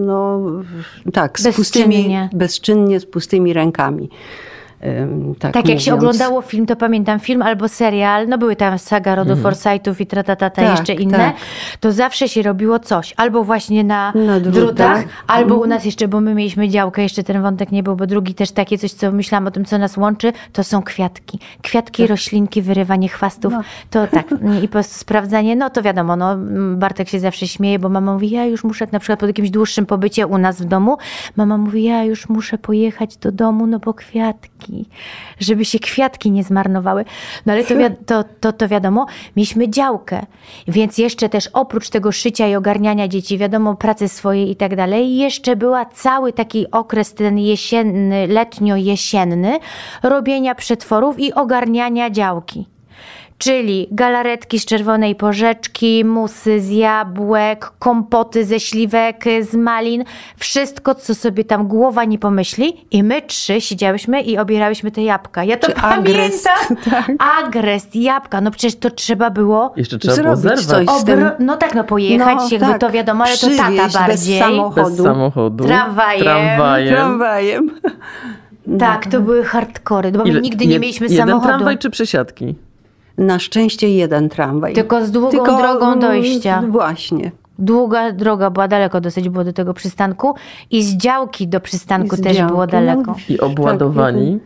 no tak, z pustymi, Bezczynnie. bezczynnie, z pustymi rękami. Tak, Tak jak się oglądało film, to pamiętam film albo serial, no były tam saga rodu Forsythów i tratatata, Tak, jeszcze inne, tak. to zawsze się robiło coś, albo właśnie na, Na drutach, drutach. albo u nas jeszcze, bo my mieliśmy działkę, jeszcze ten wątek nie był, bo drugi też takie coś, co myślałam o tym, co nas łączy, to są kwiatki. Kwiatki, roślinki, wyrywanie chwastów, No. to tak. I po prostu sprawdzanie, no to wiadomo, no Bartek się zawsze śmieje, bo mama mówi, ja już muszę, na przykład po jakimś dłuższym pobycie u nas w domu, mama mówi, ja już muszę pojechać do domu, no bo kwiatki, żeby się kwiatki nie zmarnowały. No ale to, to, to, to wiadomo, mieliśmy działkę, więc jeszcze też oprócz tego szycia i ogarniania dzieci, wiadomo, pracy swojej i tak dalej, jeszcze była cały taki okres ten jesienny, letnio-jesienny, robienia przetworów i ogarniania działki. Czyli galaretki z czerwonej porzeczki, musy z jabłek, kompoty ze śliwek, z malin, wszystko, co sobie tam głowa nie pomyśli. I my trzy siedziałyśmy i obierałyśmy te jabłka. Ja to Czy agrest, pamiętam. Agrest, jabłka. No przecież to trzeba było Jeszcze trzeba było Zrobić zerwać. coś. z tym- Obro- no tak, no pojechać, No, jakby tak. to wiadomo, ale to tata Przywieźć bardziej. bez samochodu. Bez samochodu. Tramwajem. Tramwajem. Tramwajem. Tak, to były hardkory, bo my Ile- nigdy nie jed- mieliśmy jeden samochodu. tramwaj czy przesiadki? Na szczęście jeden tramwaj. Tylko z długą Tylko, drogą mm, dojścia. Właśnie. Długa droga była daleko dosyć było do tego przystanku i z działki do przystanku I z też działki, było no. daleko. I obładowani.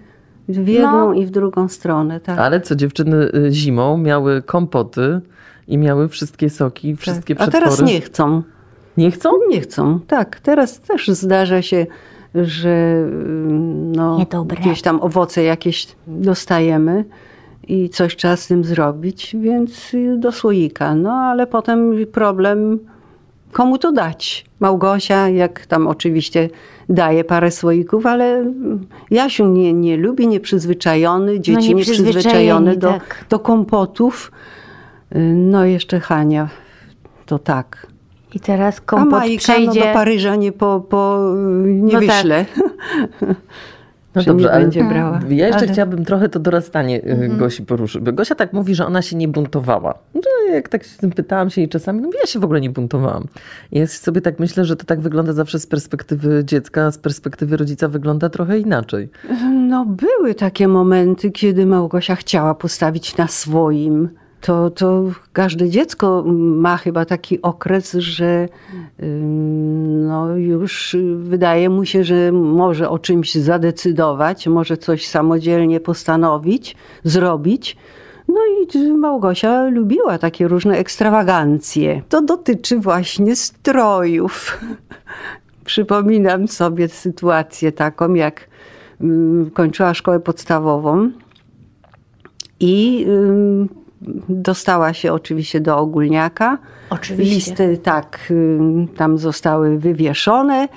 W jedną No. i w drugą stronę, tak. Ale co dziewczyny y, zimą miały kompoty i miały wszystkie soki, wszystkie tak. A przetwory. teraz nie chcą. Nie chcą? Nie chcą, tak. Teraz też zdarza się, że mm, no, Niedobre. gdzieś tam owoce jakieś dostajemy i coś trzeba z tym zrobić, więc do słoika. No ale potem problem, komu to dać? Małgosia, jak tam oczywiście daje parę słoików, ale Jasiu nie, nie lubi, nieprzyzwyczajony, dzieci nieprzyzwyczajeni, nieprzyzwyczajone do, tak. do kompotów. No jeszcze Hania, to tak. I teraz A kompot Majka no, przejdzie... do Paryża nie, po, po, nie No tak. No dobrze, nie ale będzie brała. ja jeszcze Ale- chciałabym trochę to dorastanie y, Mhm. Gosi poruszyć. Bo Gosia tak mówi, że ona się nie buntowała. Że jak tak się pytałam się jej czasami, no ja się w ogóle nie buntowałam. Ja sobie tak myślę, że to tak wygląda zawsze z perspektywy dziecka, a z perspektywy rodzica wygląda trochę inaczej. No były takie momenty, kiedy Małgosia chciała postawić na swoim. To, to każde dziecko ma chyba taki okres, że no już wydaje mu się, że może o czymś zadecydować, może coś samodzielnie postanowić, zrobić. No i Małgosia lubiła takie różne ekstrawagancje. To dotyczy właśnie strojów. Przypominam sobie sytuację taką, jak kończyła szkołę podstawową i dostała się oczywiście do ogólniaka. Oczywiście. Listy tak tam zostały wywieszone.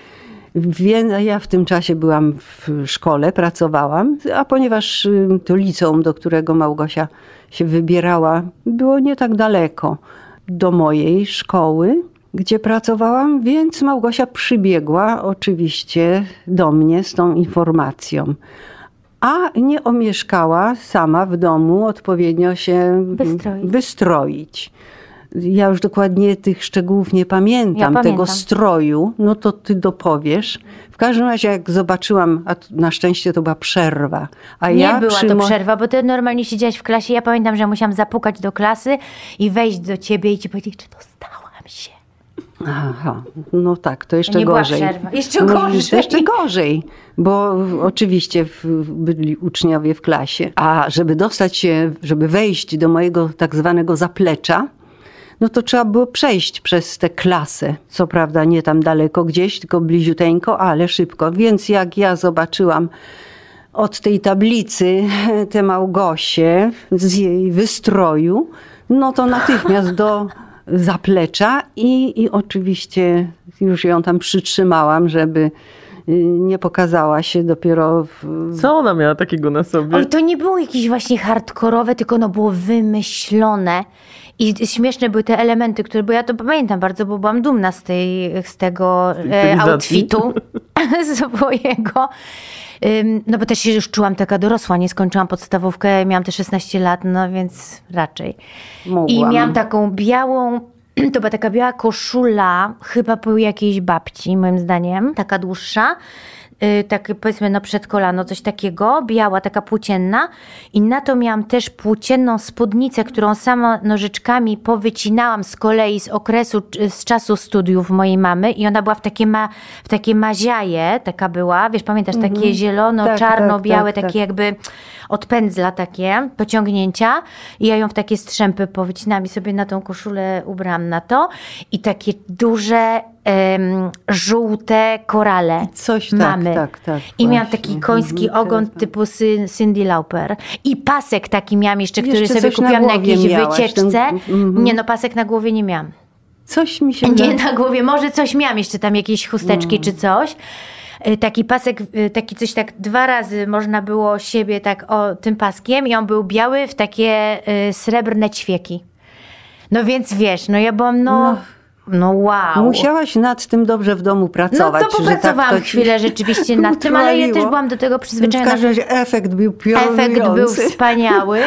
Wie- Ja w tym czasie byłam w szkole, pracowałam, a ponieważ to liceum, do którego Małgosia się wybierała, było nie tak daleko do mojej szkoły, gdzie pracowałam, więc Małgosia przybiegła oczywiście do mnie z tą informacją. A nie omieszkała sama w domu odpowiednio się Wystroić. wystroić. Ja już dokładnie tych szczegółów nie pamiętam, Ja pamiętam. tego stroju, no to ty dopowiesz. W każdym razie jak zobaczyłam, a na szczęście to była przerwa, a Nie ja była przy to przerwa, bo ty normalnie siedziałaś w klasie. Ja pamiętam, że musiałam zapukać do klasy i wejść do ciebie i ci powiedzieć, czy dostałam się. Aha, no tak, to jeszcze nie była gorzej. przerwa. Jeszcze No, gorzej. To jeszcze gorzej, bo oczywiście byli uczniowie w klasie, a żeby dostać się, żeby wejść do mojego tak zwanego zaplecza, no to trzeba było przejść przez tę klasę. Co prawda nie tam daleko gdzieś, tylko bliziuteńko, ale szybko. Więc jak ja zobaczyłam od tej tablicy tę Małgosię z jej wystroju, no to natychmiast do zaplecza i, i oczywiście już ją tam przytrzymałam, żeby y, nie pokazała się dopiero w, Co ona miała takiego na sobie? Oj, to nie było jakieś właśnie hardkorowe, tylko ono było wymyślone. I śmieszne były te elementy, które, bo ja to pamiętam bardzo, bo byłam dumna z, tej, z tego e, stylizacji. outfitu swojego. No bo też się już czułam taka dorosła, nie skończyłam podstawówkę, miałam te 16 lat, no więc raczej. I Mogłam. miałam taką białą, to była taka biała koszula, chyba po jakiejś babci, moim zdaniem, taka dłuższa. Y, Tak powiedzmy no przed kolano, coś takiego, biała, taka płócienna. I na to miałam też płócienną spódnicę, którą sama nożyczkami powycinałam z kolei z okresu, z czasu studiów mojej mamy. I ona była w takie, ma, w takie maziaje, taka była, wiesz, pamiętasz, takie zielono, Tak, czarno, tak, białe, tak, takie tak. jakby od pędzla takie, pociągnięcia. I ja ją w takie strzępy powycinałam i sobie na tą koszulę ubrałam na to. I takie duże em, żółte korale Coś tak, mamy. tak, tak, I miałam taki koński Mhm, ogon typu Cindy Lauper. I pasek taki miałam jeszcze, który Jeszcze sobie na kupiłam na, głowie jakiejś miałaś, wycieczce. ten- mhm. Nie no, pasek na głowie nie miałam. Coś mi się Nie na głowie, może coś miałam jeszcze tam, jakieś chusteczki czy coś. y, taki pasek, y, taki coś tak dwa razy można było siebie tak o tym paskiem i on był biały w takie y, srebrne ćwieki. No więc wiesz, no ja byłam no... No. No wow. Musiałaś nad tym dobrze w domu No pracować. to że tak popracowałam to ci chwilę rzeczywiście nad tym, ale ja też byłam do tego W przyzwyczajona. każdym razie efekt był piorunujący. Efekt był wspaniały.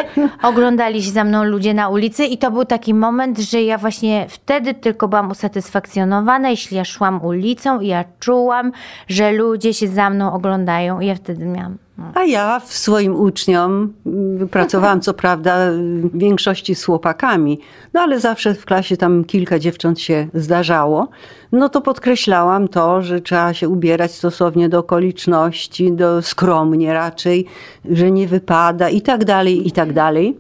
Oglądali się za mną ludzie na ulicy i to był taki moment, że ja właśnie wtedy tylko byłam usatysfakcjonowana, jeśli ja szłam ulicą i ja czułam, że ludzie się za mną oglądają i ja wtedy miałam... A ja w swoim uczniom pracowałam co prawda w większości z chłopakami, no ale zawsze w klasie tam kilka dziewcząt się zdarzało. No to podkreślałam to, że trzeba się ubierać stosownie do okoliczności, do skromnie raczej, że nie wypada i tak dalej, i tak dalej.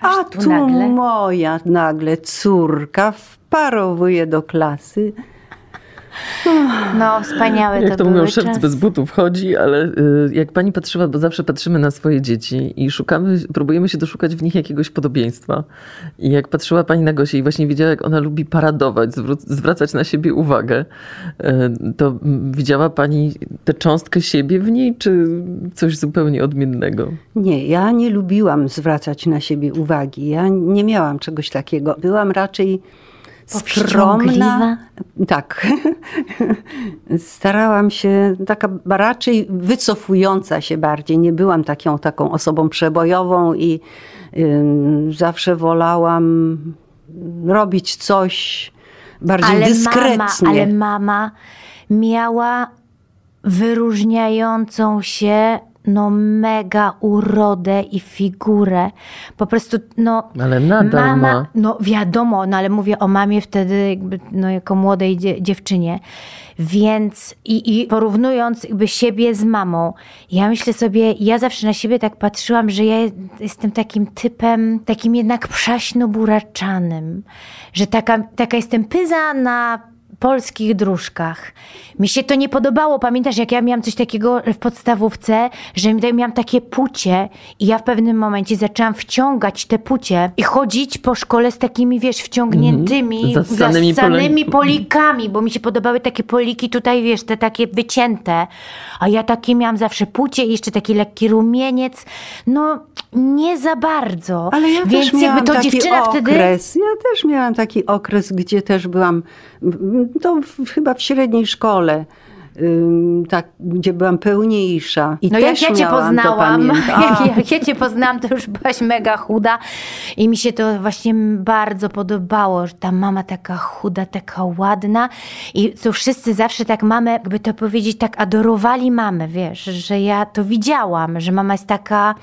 A tu tu nagle. moja nagle córka wparowuje do klasy. No, wspaniałe Jak to, to były mówią, szewc bez butów chodzi, ale y, jak pani patrzyła, bo zawsze patrzymy na swoje dzieci i szukamy, próbujemy się doszukać w nich jakiegoś podobieństwa. I jak patrzyła pani na Gosię i właśnie widziała, jak ona lubi paradować, zwracać na siebie uwagę, y, to widziała pani tę cząstkę siebie w niej, czy coś zupełnie odmiennego? Nie, ja nie lubiłam zwracać na siebie uwagi. Ja nie miałam czegoś takiego. Byłam raczej skromna. Tak. Starałam się, taka raczej wycofująca się bardziej. Nie byłam taką, taką osobą przebojową i ym, zawsze wolałam robić coś bardziej ale dyskretnie. Mama, ale mama miała wyróżniającą się no mega urodę i figurę. Po prostu no Ale nadal mama, ma. no wiadomo, no ale mówię o mamie wtedy jakby, no jako młodej dzie- dziewczynie. Więc i, i porównując jakby siebie z mamą, ja myślę sobie, ja zawsze na siebie tak patrzyłam, że ja jestem takim typem, takim jednak przaśno-buraczanym, że taka, taka jestem pyza na polskich dróżkach. Mi się to nie podobało. Pamiętasz, jak ja miałam coś takiego w podstawówce, że miałam takie pucie i ja w pewnym momencie zaczęłam wciągać te pucie i chodzić po szkole z takimi, wiesz, wciągniętymi. Zassanymi zassanymi pole- polikami, bo mi się podobały takie poliki tutaj, wiesz, te takie wycięte. A ja takie miałam zawsze pucie i jeszcze taki lekki rumieniec. No, nie za bardzo. Ale ja Więc też miałam jakby to taki dziewczyna wtedy... okres. Ja też miałam taki okres, gdzie też byłam, mm, to w, chyba w średniej szkole, ym, tak, gdzie byłam pełniejsza. I No też jak ja cię poznałam, jak, jak ja cię poznałam, to już byłaś mega chuda i mi się to właśnie bardzo podobało, że ta mama taka chuda, taka ładna i to wszyscy zawsze tak mamę, jakby to powiedzieć, tak adorowali mamę, wiesz, że ja to widziałam, że mama jest taka...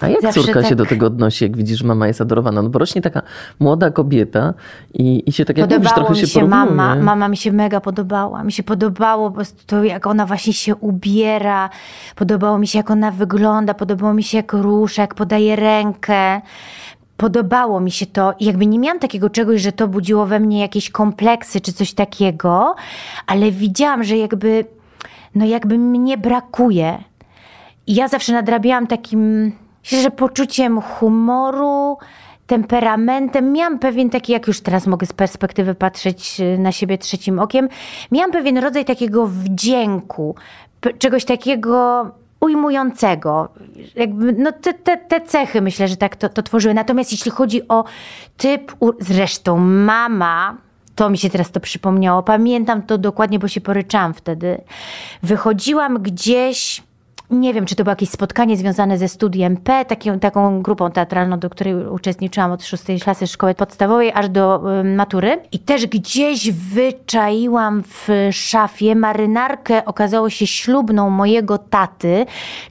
A jak zawsze córka się tak- do tego odnosi, jak widzisz, że mama jest adorowana? No bo rośnie taka młoda kobieta i, i się tak jak mówisz, trochę mi się się porównuje. mama, mama mi się mega podobała. Mi się podobało po prostu to, jak ona właśnie się ubiera, podobało mi się, jak ona wygląda, podobało mi się, jak rusza, jak podaje rękę. Podobało mi się to i jakby nie miałam takiego czegoś, że to budziło we mnie jakieś kompleksy czy coś takiego, ale widziałam, że jakby, no jakby mnie brakuje. I ja zawsze nadrabiałam takim, myślę, że poczuciem humoru, temperamentem. Miałam pewien taki, jak już teraz mogę z perspektywy patrzeć y, na siebie trzecim okiem, miałam pewien rodzaj takiego wdzięku, czegoś takiego ujmującego. Jakby, no te, te, te cechy myślę, że tak to, to tworzyły. Natomiast jeśli chodzi o typ, zresztą mama, to mi się teraz to przypomniało. Pamiętam to dokładnie, bo się poryczałam wtedy. Wychodziłam gdzieś, nie wiem, czy to było jakieś spotkanie związane ze studiem P, taką, taką grupą teatralną, do której uczestniczyłam od szóstej klasy szkoły podstawowej aż do matury. I też gdzieś wyczaiłam w szafie marynarkę, okazało się ślubną mojego taty,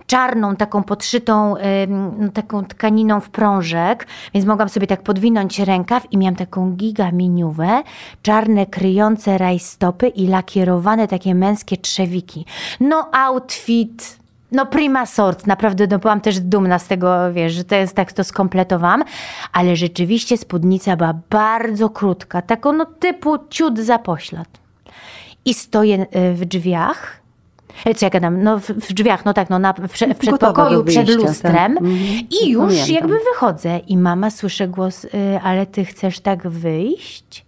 czarną, taką podszytą, ym, taką tkaniną w prążek, więc mogłam sobie tak podwinąć rękaw i miałam taką gigaminiówę, czarne kryjące rajstopy i lakierowane takie męskie trzewiki. No outfit... No prima sort, naprawdę no, byłam też dumna z tego, wiesz, że to jest tak, to skompletowałam, ale rzeczywiście spódnica była bardzo krótka, taką no typu ciut za poślad. I stoję y, w drzwiach, E, co ja gadam, no w, w drzwiach, no tak, no na, w, w Gotowa przedpokoju wyjścia, przed tak. lustrem Mhm. i już Pamiętam. jakby wychodzę i mama słyszy głos, y, ale ty chcesz tak wyjść?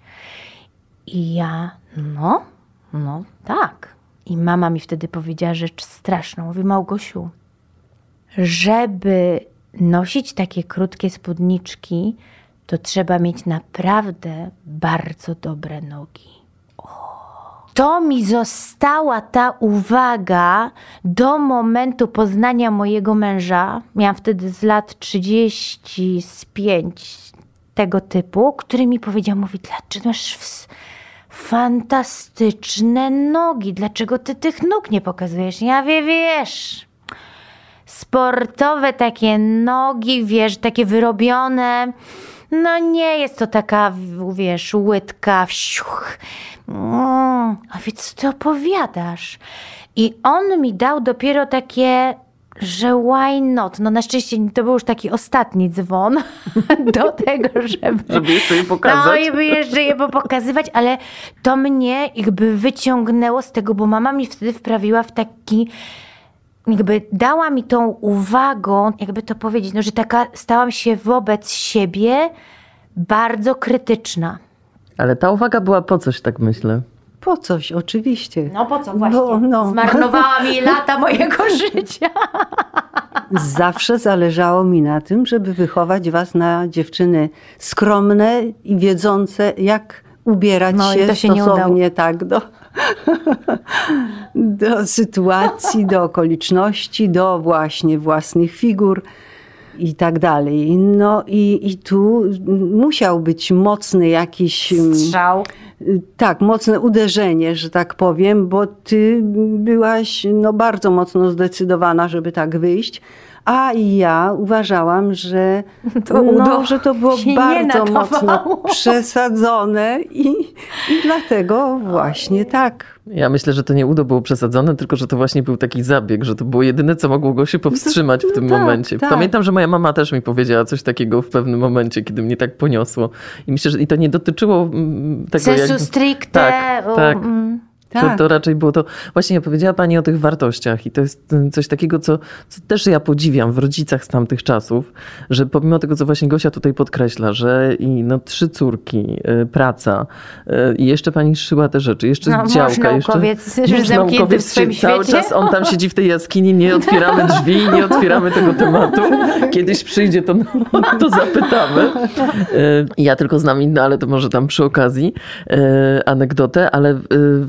I ja, no, no tak. I mama mi wtedy powiedziała rzecz straszną. Mówi, Małgosiu, żeby nosić takie krótkie spódniczki, to trzeba mieć naprawdę bardzo dobre nogi. To mi została ta uwaga do momentu poznania mojego męża. Miałam wtedy z lat 35 tego typu, który mi powiedział, mówi, dlaczego masz fantastyczne nogi, dlaczego ty tych nóg nie pokazujesz? Ja wie, wiesz, sportowe takie nogi, wiesz, takie wyrobione. No nie jest to taka, wiesz, łydka, wsiuch. Mm, a więc co ty opowiadasz? I on mi dał dopiero takie że why not? No na szczęście to był już taki ostatni dzwon do tego, żeby... Żeby jeszcze je pokazać. No i by jeszcze je pokazywać, ale to mnie jakby wyciągnęło z tego, bo mama mi wtedy wprawiła w taki jakby dała mi tą uwagą, jakby to powiedzieć, no, że taka stałam się wobec siebie bardzo krytyczna. Ale ta uwaga była po coś, tak myślę. Po coś, oczywiście. No po co właśnie? Bo, no. Zmarnowała mi lata mojego życia. Zawsze zależało mi na tym, żeby wychować was na dziewczyny skromne i wiedzące, jak ubierać no, się, się stosownie tak do, do sytuacji, do okoliczności, do właśnie własnych figur i tak dalej. No i, i tu musiał być mocny jakiś... Mm, Strzał. Tak, mocne uderzenie, że tak powiem, bo ty byłaś no, bardzo mocno zdecydowana, żeby tak wyjść. A ja uważałam, że to, no, że to było bardzo mocno przesadzone i, i dlatego właśnie tak. Ja myślę, że to nie udo było przesadzone, tylko że to właśnie był taki zabieg, że to było jedyne, co mogło go się powstrzymać w tym no tak, momencie. Tak. Pamiętam, że moja mama też mi powiedziała coś takiego w pewnym momencie, kiedy mnie tak poniosło. I myślę, że i to nie dotyczyło mm, tego... Sensu jak... stricte. Tak, tak. Mm. Tak. To, to, raczej było to. Właśnie powiedziała Pani o tych wartościach, i to jest y, coś takiego, co, co, też ja podziwiam w rodzicach z tamtych czasów, że pomimo tego, co właśnie Gosia tutaj podkreśla, że i no, trzy córki, y, praca y, i jeszcze Pani szyła te rzeczy, jeszcze no, działka. Naukowiec, jeszcze mąż naukowiec, w swoim cały świecie. czas on tam siedzi w tej jaskini, nie otwieramy drzwi, nie otwieramy tego tematu. Kiedyś przyjdzie, to, to zapytamy. Ja tylko znam inne, ale to może tam przy okazji anegdotę, ale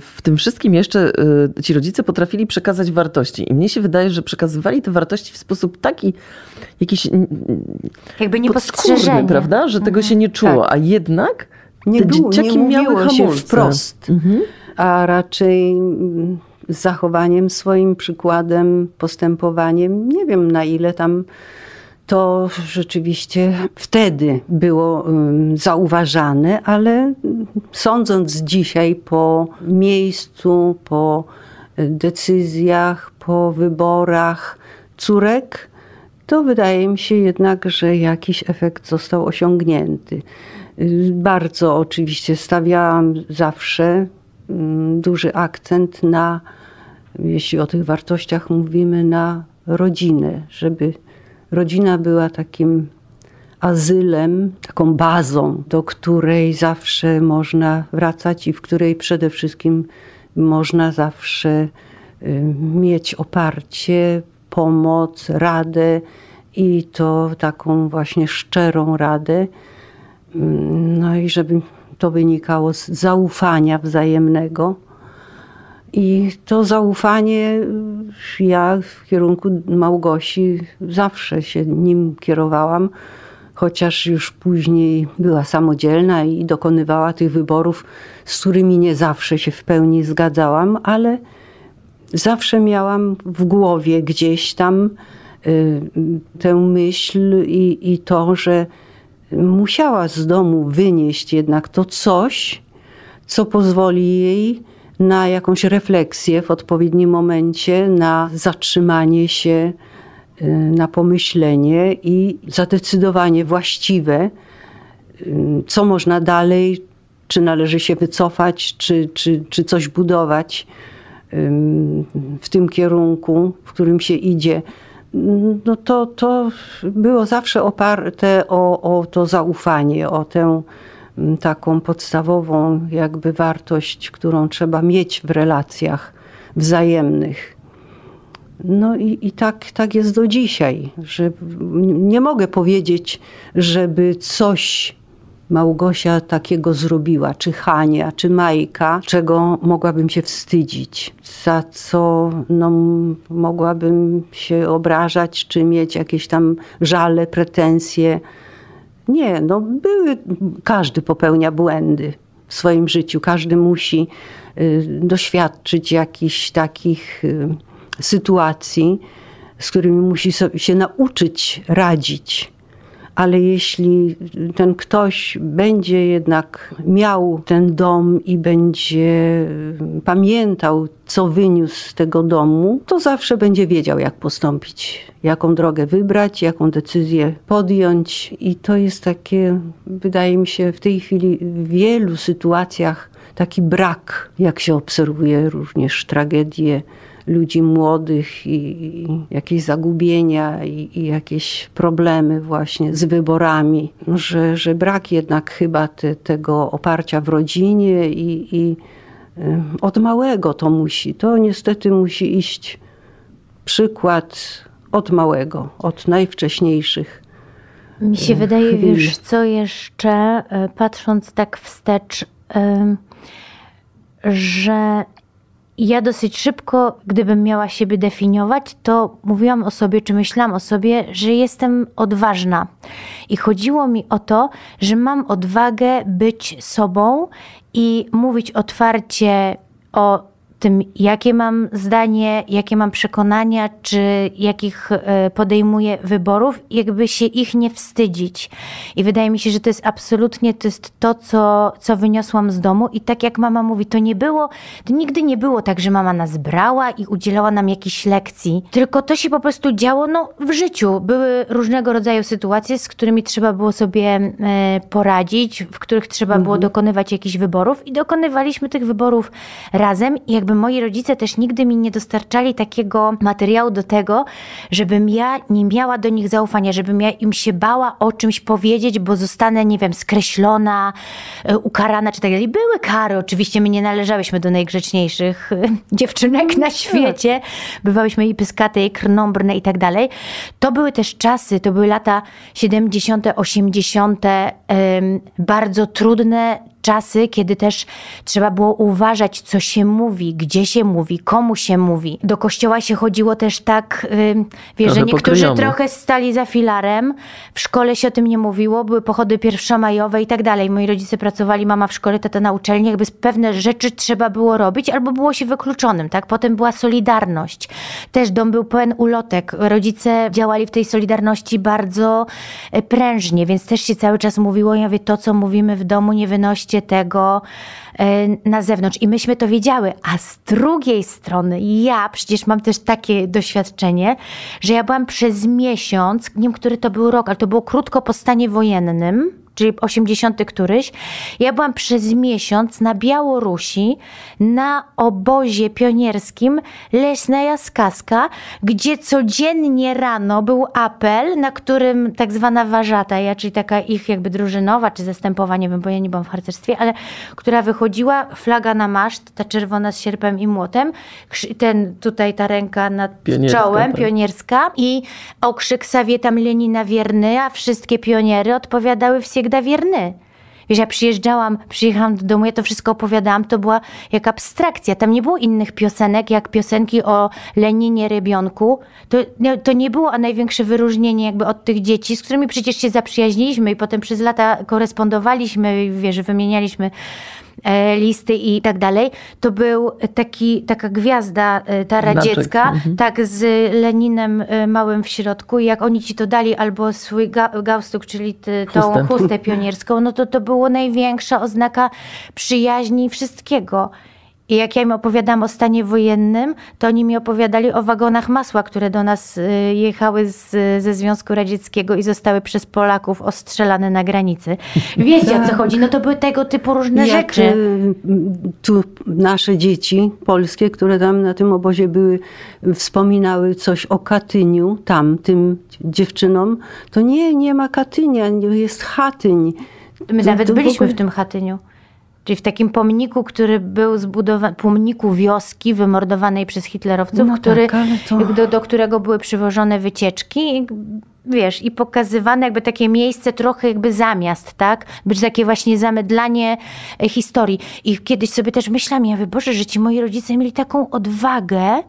w tym wszystkim jeszcze y, ci rodzice potrafili przekazać wartości. I mnie się wydaje, że przekazywali te wartości w sposób taki jakiś jakby niepostrzeżenie, prawda? Że tego się nie czuło, tak. a jednak nie te było, dzieciaki nie miały hamulce. się wprost, mhm. a raczej zachowaniem swoim przykładem, postępowaniem. Nie wiem na ile tam to rzeczywiście wtedy było zauważane, ale sądząc dzisiaj po miejscu, po decyzjach, po wyborach córek, to wydaje mi się jednak, że jakiś efekt został osiągnięty. Bardzo oczywiście stawiałam zawsze duży akcent na, jeśli o tych wartościach mówimy, na rodzinę, żeby rodzina była takim azylem, taką bazą, do której zawsze można wracać i w której przede wszystkim można zawsze y, mieć oparcie, pomoc, radę i to taką właśnie szczerą radę. Mm, no i żeby to wynikało z zaufania wzajemnego i to zaufanie ja w kierunku Małgosi zawsze się nim kierowałam, chociaż już później była samodzielna i dokonywała tych wyborów, z którymi nie zawsze się w pełni zgadzałam, ale zawsze miałam w głowie gdzieś tam y, tę myśl i, i to, że musiała z domu wynieść jednak to coś, co pozwoli jej na jakąś refleksję w odpowiednim momencie, na zatrzymanie się, y, na pomyślenie i zadecydowanie właściwe, y, co można dalej, czy należy się wycofać, czy, czy, czy coś budować w tym kierunku, w którym się idzie. No to, to było zawsze oparte o, o to zaufanie, o tę taką podstawową jakby wartość, którą trzeba mieć w relacjach wzajemnych. No i, i tak, tak jest do dzisiaj, że nie mogę powiedzieć, żeby coś Małgosia takiego zrobiła, czy Hania, czy Majka, czego mogłabym się wstydzić, za co no, mogłabym się obrażać, czy mieć jakieś tam żale, pretensje. Nie, no były, każdy popełnia błędy w swoim życiu, każdy musi y, doświadczyć jakichś takich y, sytuacji, z którymi musi się nauczyć radzić ale jeśli ten ktoś będzie jednak miał ten dom i będzie pamiętał, co wyniósł z tego domu, to zawsze będzie wiedział, jak postąpić, jaką drogę wybrać, jaką decyzję podjąć. I to jest takie, wydaje mi się, w tej chwili w wielu sytuacjach taki brak, jak się obserwuje również tragedie ludzi młodych i, jakieś zagubienia i, i, jakieś problemy właśnie z wyborami, że, że brak jednak chyba te, tego oparcia w rodzinie i, i od małego to musi, to niestety musi iść przykład od małego, od najwcześniejszych. Mi się wydaje, chwili. wiesz, co jeszcze, e, patrząc tak wstecz, że ja dosyć szybko, gdybym miała siebie definiować, to mówiłam o sobie, czy myślałam o sobie, że jestem odważna. I chodziło mi o to, że mam odwagę być sobą i mówić otwarcie o tym, jakie mam zdanie, jakie mam przekonania, czy jakich e, podejmuję wyborów, jakby się ich nie wstydzić. I wydaje mi się, że to jest absolutnie to, jest to co, co wyniosłam z domu. I tak jak mama mówi, to nie było, to nigdy nie było tak, że mama nas brała i udzielała nam jakichś lekcji, tylko to się po prostu działo no, w życiu. Były różnego rodzaju sytuacje, z którymi trzeba było sobie e, poradzić, w których trzeba mhm. było dokonywać jakichś wyborów i dokonywaliśmy tych wyborów razem. I jak jakby moi rodzice też nigdy mi nie dostarczali takiego materiału do tego, żebym ja nie miała do nich zaufania, żebym ja im się bała o czymś powiedzieć, bo zostanę, nie wiem, skreślona, e, ukarana czy tak dalej. Były kary, oczywiście my nie należałyśmy do najgrzeczniejszych e, dziewczynek na świecie. Bywałyśmy i pyskate, i krnąbrne i tak dalej. To były też czasy, to były lata 70., 80., bardzo trudne czasy, kiedy też trzeba było uważać, co się mówi, gdzie się mówi, komu się mówi. Do kościoła się chodziło też tak, wiesz, że niektórzy trochę stali za filarem, w szkole się o tym nie mówiło, były pochody pierwszomajowe i tak dalej. Moi rodzice pracowali, mama w szkole, tata na uczelni, jakby pewne rzeczy trzeba było robić, albo było się wykluczonym, tak? Potem była solidarność. Też dom był pełen ulotek. Rodzice działali w tej solidarności bardzo e, prężnie, więc też się cały czas mówiło, ja wie, to co mówimy w domu nie wynoście tego e, na zewnątrz. I myśmy to wiedziały. A z drugiej strony, ja przecież mam też takie doświadczenie, że ja byłam przez miesiąc, nie wiem, który to był rok, ale to było krótko po stanie wojennym czyli 80 któryś, ja byłam przez miesiąc na Białorusi na obozie pionierskim Leśna Skaska, gdzie codziennie rano był apel, na którym tak zwana warzata, czyli taka ich jakby drużynowa czy zastępowa, nie wiem, bo ja nie byłam w harcerstwie, ale która wychodziła, flaga na maszt, ta czerwona z sierpem i młotem, ten tutaj ta ręka nad pionierska, czołem, tak. pionierska i okrzyk Sawietam Lenina wierny, a wszystkie pioniery odpowiadały w da wierny. Wiesz, ja przyjeżdżałam, przyjechałam do domu, ja to wszystko opowiadałam, to była jak abstrakcja. Tam nie było innych piosenek, jak piosenki o Leninie Rybionku. To, no, to nie było a największe wyróżnienie jakby od tych dzieci, z którymi przecież się zaprzyjaźniliśmy i potem przez lata korespondowaliśmy, wiesz, wymienialiśmy listy i tak dalej, to był taki, taka gwiazda e, ta radziecka, mhm. tak z Leninem e, małym w środku i jak oni ci to dali albo swój ga gaustuk, czyli ty, tą chustę. chustę pionierską, no to to było największa oznaka przyjaźni wszystkiego. I jak ja im opowiadałam o stanie wojennym, to oni mi opowiadali o wagonach masła, które do nas y, jechały z, ze Związku Radzieckiego i zostały przez Polaków ostrzelane na granicy. Wiecie o co chodzi? No to były tego typu różne jak rzeczy. Y, tu nasze dzieci polskie, które tam na tym obozie były, wspominały coś o Katyniu, tam, tym dziewczynom. To nie, nie ma Katynia, jest Chatyń. My to, nawet to byliśmy w, ogóle... w tym Chatyniu. Czyli w takim pomniku, który był zbudowany, pomniku wioski wymordowanej przez hitlerowców, No który, tak, to- do, do którego były przywożone wycieczki. Wiesz, i pokazywane jakby takie miejsce trochę jakby zamiast, tak? Być takie właśnie zamydlanie e, historii. I kiedyś sobie też myślałam, ja Boże, że ci moi rodzice mieli taką odwagę,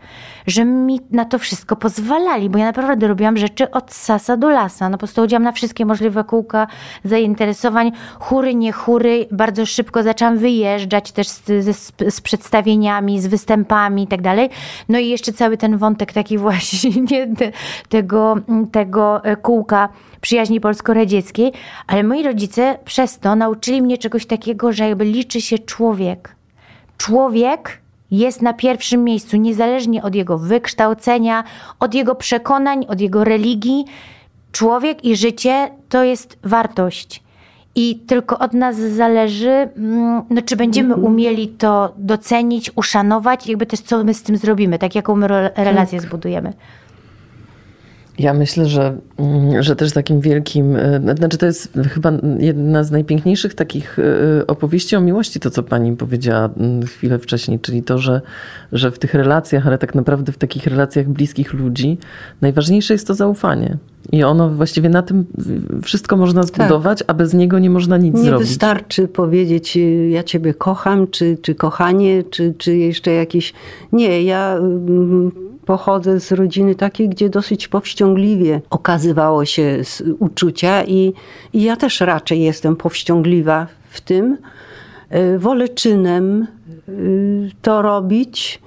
że mi na to wszystko pozwalali, bo ja naprawdę robiłam rzeczy od sasa do lasa. No po prostu chodziłam na wszystkie możliwe kółka zainteresowań, chóry, nie chóry. Bardzo szybko zaczęłam wyjeżdżać też z, z, z przedstawieniami, z występami i tak dalej. No i jeszcze cały ten wątek taki właśnie te, tego, tego e, kółka przyjaźni polsko-radzieckiej, ale moi rodzice przez to nauczyli mnie czegoś takiego, że jakby liczy się człowiek. Człowiek jest na pierwszym miejscu, niezależnie od jego wykształcenia, od jego przekonań, od jego religii. Człowiek i życie to jest wartość. I tylko od nas zależy, mm, no, czy będziemy umieli to docenić, uszanować, jakby też co my z tym zrobimy, tak jaką my re- relację zbudujemy. Ja myślę, że, mm, że też takim wielkim, e, znaczy to jest chyba jedna z najpiękniejszych takich e, opowieści o miłości, to co pani powiedziała mm, chwilę wcześniej, czyli to, że, że w tych relacjach, ale tak naprawdę w takich relacjach bliskich ludzi, najważniejsze jest to zaufanie. I ono właściwie na tym wszystko można zbudować, a bez niego nie można nic Nie zrobić. wystarczy powiedzieć, y, ja ciebie kocham, czy, czy kochanie, czy, czy jeszcze jakieś. Nie, ja mm, pochodzę z rodziny takiej, gdzie dosyć powściągliwie okazywało się uczucia, i, i ja też raczej jestem powściągliwa w tym. Y, Wolę czynem y, to robić.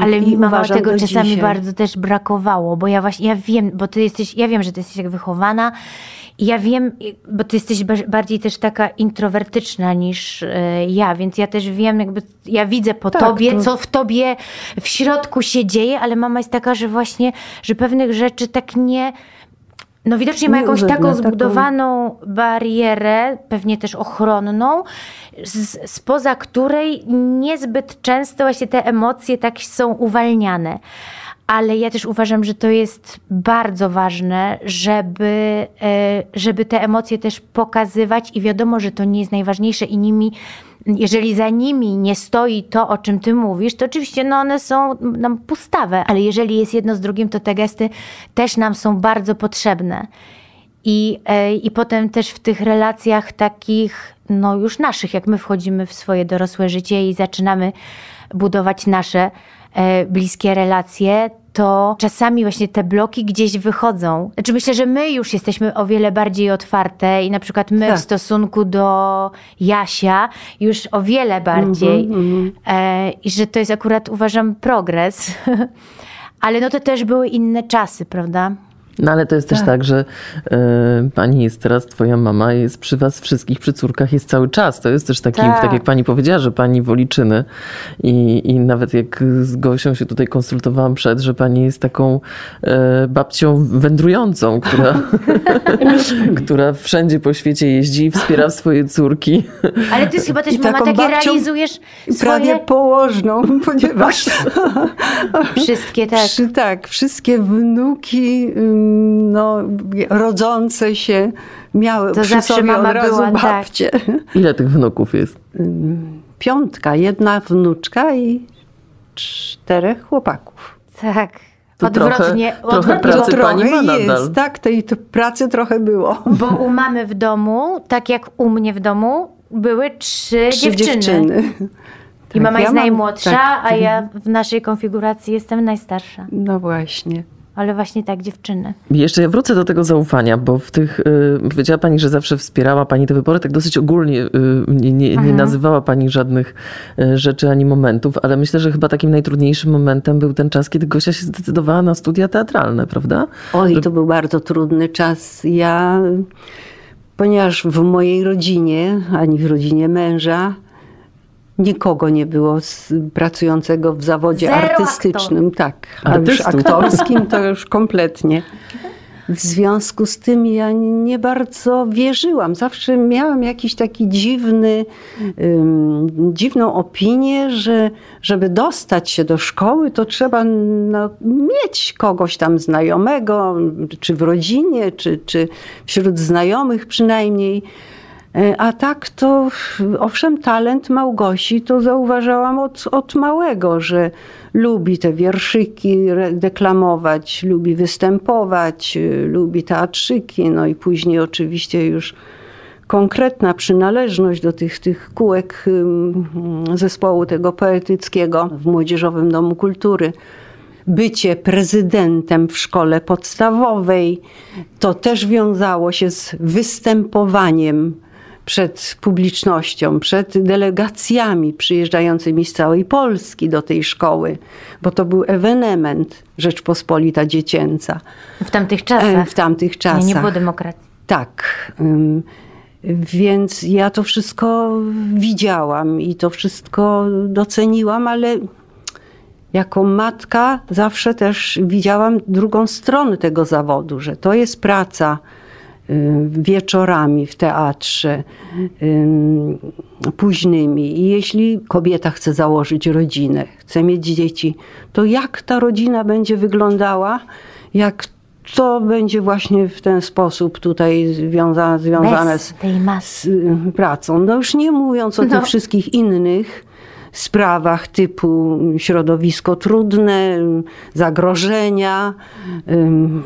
Ale mi mama tego czasami dzisiaj. bardzo też brakowało, bo ja właśnie, ja wiem, bo ty jesteś, ja wiem, że ty jesteś jak wychowana i ja wiem, bo ty jesteś ba- bardziej też taka introwertyczna niż e, ja, więc ja też wiem, jakby, ja widzę po Tak, tobie, to- co w tobie w środku się dzieje, ale mama jest taka, że właśnie, że pewnych rzeczy tak nie, no widocznie ma jakąś taką- zbudowaną barierę, pewnie też ochronną, z, spoza której niezbyt często właśnie te emocje tak są uwalniane. Ale ja też uważam, że to jest bardzo ważne, żeby, e, żeby te emocje też pokazywać i wiadomo, że to nie jest najważniejsze i nimi, jeżeli za nimi nie stoi to, o czym ty mówisz, to oczywiście no one są nam pustawe, ale jeżeli jest jedno z drugim, to te gesty też nam są bardzo potrzebne. I, e, I potem też w tych relacjach takich, no już naszych, jak my wchodzimy w swoje dorosłe życie i zaczynamy budować nasze bliskie relacje, to czasami właśnie te bloki gdzieś wychodzą. Znaczy myślę, że my już jesteśmy o wiele bardziej otwarte i na przykład my Tak. w stosunku do Jasia już o wiele bardziej. E, I że to jest akurat uważam progres. Ale no to też były inne czasy, prawda? No ale to jest też tak, że e, pani jest teraz, twoja mama jest przy was wszystkich, przy córkach jest cały czas. To jest też taki, Tak. tak, jak pani powiedziała, że pani woli czyny. I, I nawet jak z Gosią się tutaj konsultowałam przed, że pani jest taką e, babcią wędrującą, która, która wszędzie po świecie jeździ i wspiera swoje córki. Ale ty chyba też I mama taką takie realizujesz Prawie swoje położną, ponieważ wszystkie tak. Tak, wszystkie wnuki ym, no, rodzące się miały To przy sobie mama od razu była, tak. babcie. Ile tych wnuków jest? Piątka, jedna wnuczka i czterech chłopaków. Tak. To Odwrotnie, trochę- trochę odwrotnie pracy bo, pani ma jest, nadal. tak, tej pracy trochę było. bo u mamy w domu, tak jak u mnie w domu, były trzy, Trzy dziewczyny. dziewczyny. I Tak, mama ja jest mam- najmłodsza, tak. a ja w naszej konfiguracji jestem najstarsza. No właśnie. Ale właśnie tak, dziewczyny. Jeszcze ja wrócę do tego zaufania, bo w tych, y, powiedziała Pani, że zawsze wspierała Pani te wybory, tak dosyć ogólnie y, nie, nie, nie Mhm. nazywała Pani żadnych y, rzeczy ani momentów, ale myślę, że chyba takim najtrudniejszym momentem był ten czas, kiedy Gosia się zdecydowała na studia teatralne, prawda? Oj, to był bardzo trudny czas. Ja, ponieważ w mojej rodzinie, ani w rodzinie męża, nikogo nie było z, pracującego w zawodzie Zero artystycznym. Tak, a już aktorskim to już kompletnie. W związku z tym ja nie bardzo wierzyłam. Zawsze miałam jakiś taki dziwny, ym, dziwną opinię, że żeby dostać się do szkoły, to trzeba no, mieć kogoś tam znajomego, czy w rodzinie, czy, czy wśród znajomych przynajmniej. E, A tak to, owszem, talent Małgosi to zauważałam od, od małego, że lubi te wierszyki deklamować, lubi występować, y, lubi teatrzyki, no i później oczywiście już konkretna przynależność do tych, tych kółek zespołu tego poetyckiego w Młodzieżowym Domu Kultury. Bycie prezydentem w szkole podstawowej to też wiązało się z występowaniem przed publicznością, przed delegacjami przyjeżdżającymi z całej Polski do tej szkoły, bo to był ewenement Rzeczpospolita Dziecięca W tamtych czasach. w tamtych Nie, czasach. nie było demokracji. Tak. Więc ja to wszystko widziałam i to wszystko doceniłam, ale jako matka zawsze też widziałam drugą stronę tego zawodu, że to jest praca wieczorami w teatrze, ym, późnymi. I jeśli kobieta chce założyć rodzinę, chce mieć dzieci, to jak ta rodzina będzie wyglądała, jak to będzie właśnie w ten sposób tutaj związa, związane Bez z, z y, pracą. No już nie mówiąc o No. tych wszystkich innych sprawach typu środowisko trudne, zagrożenia. ym,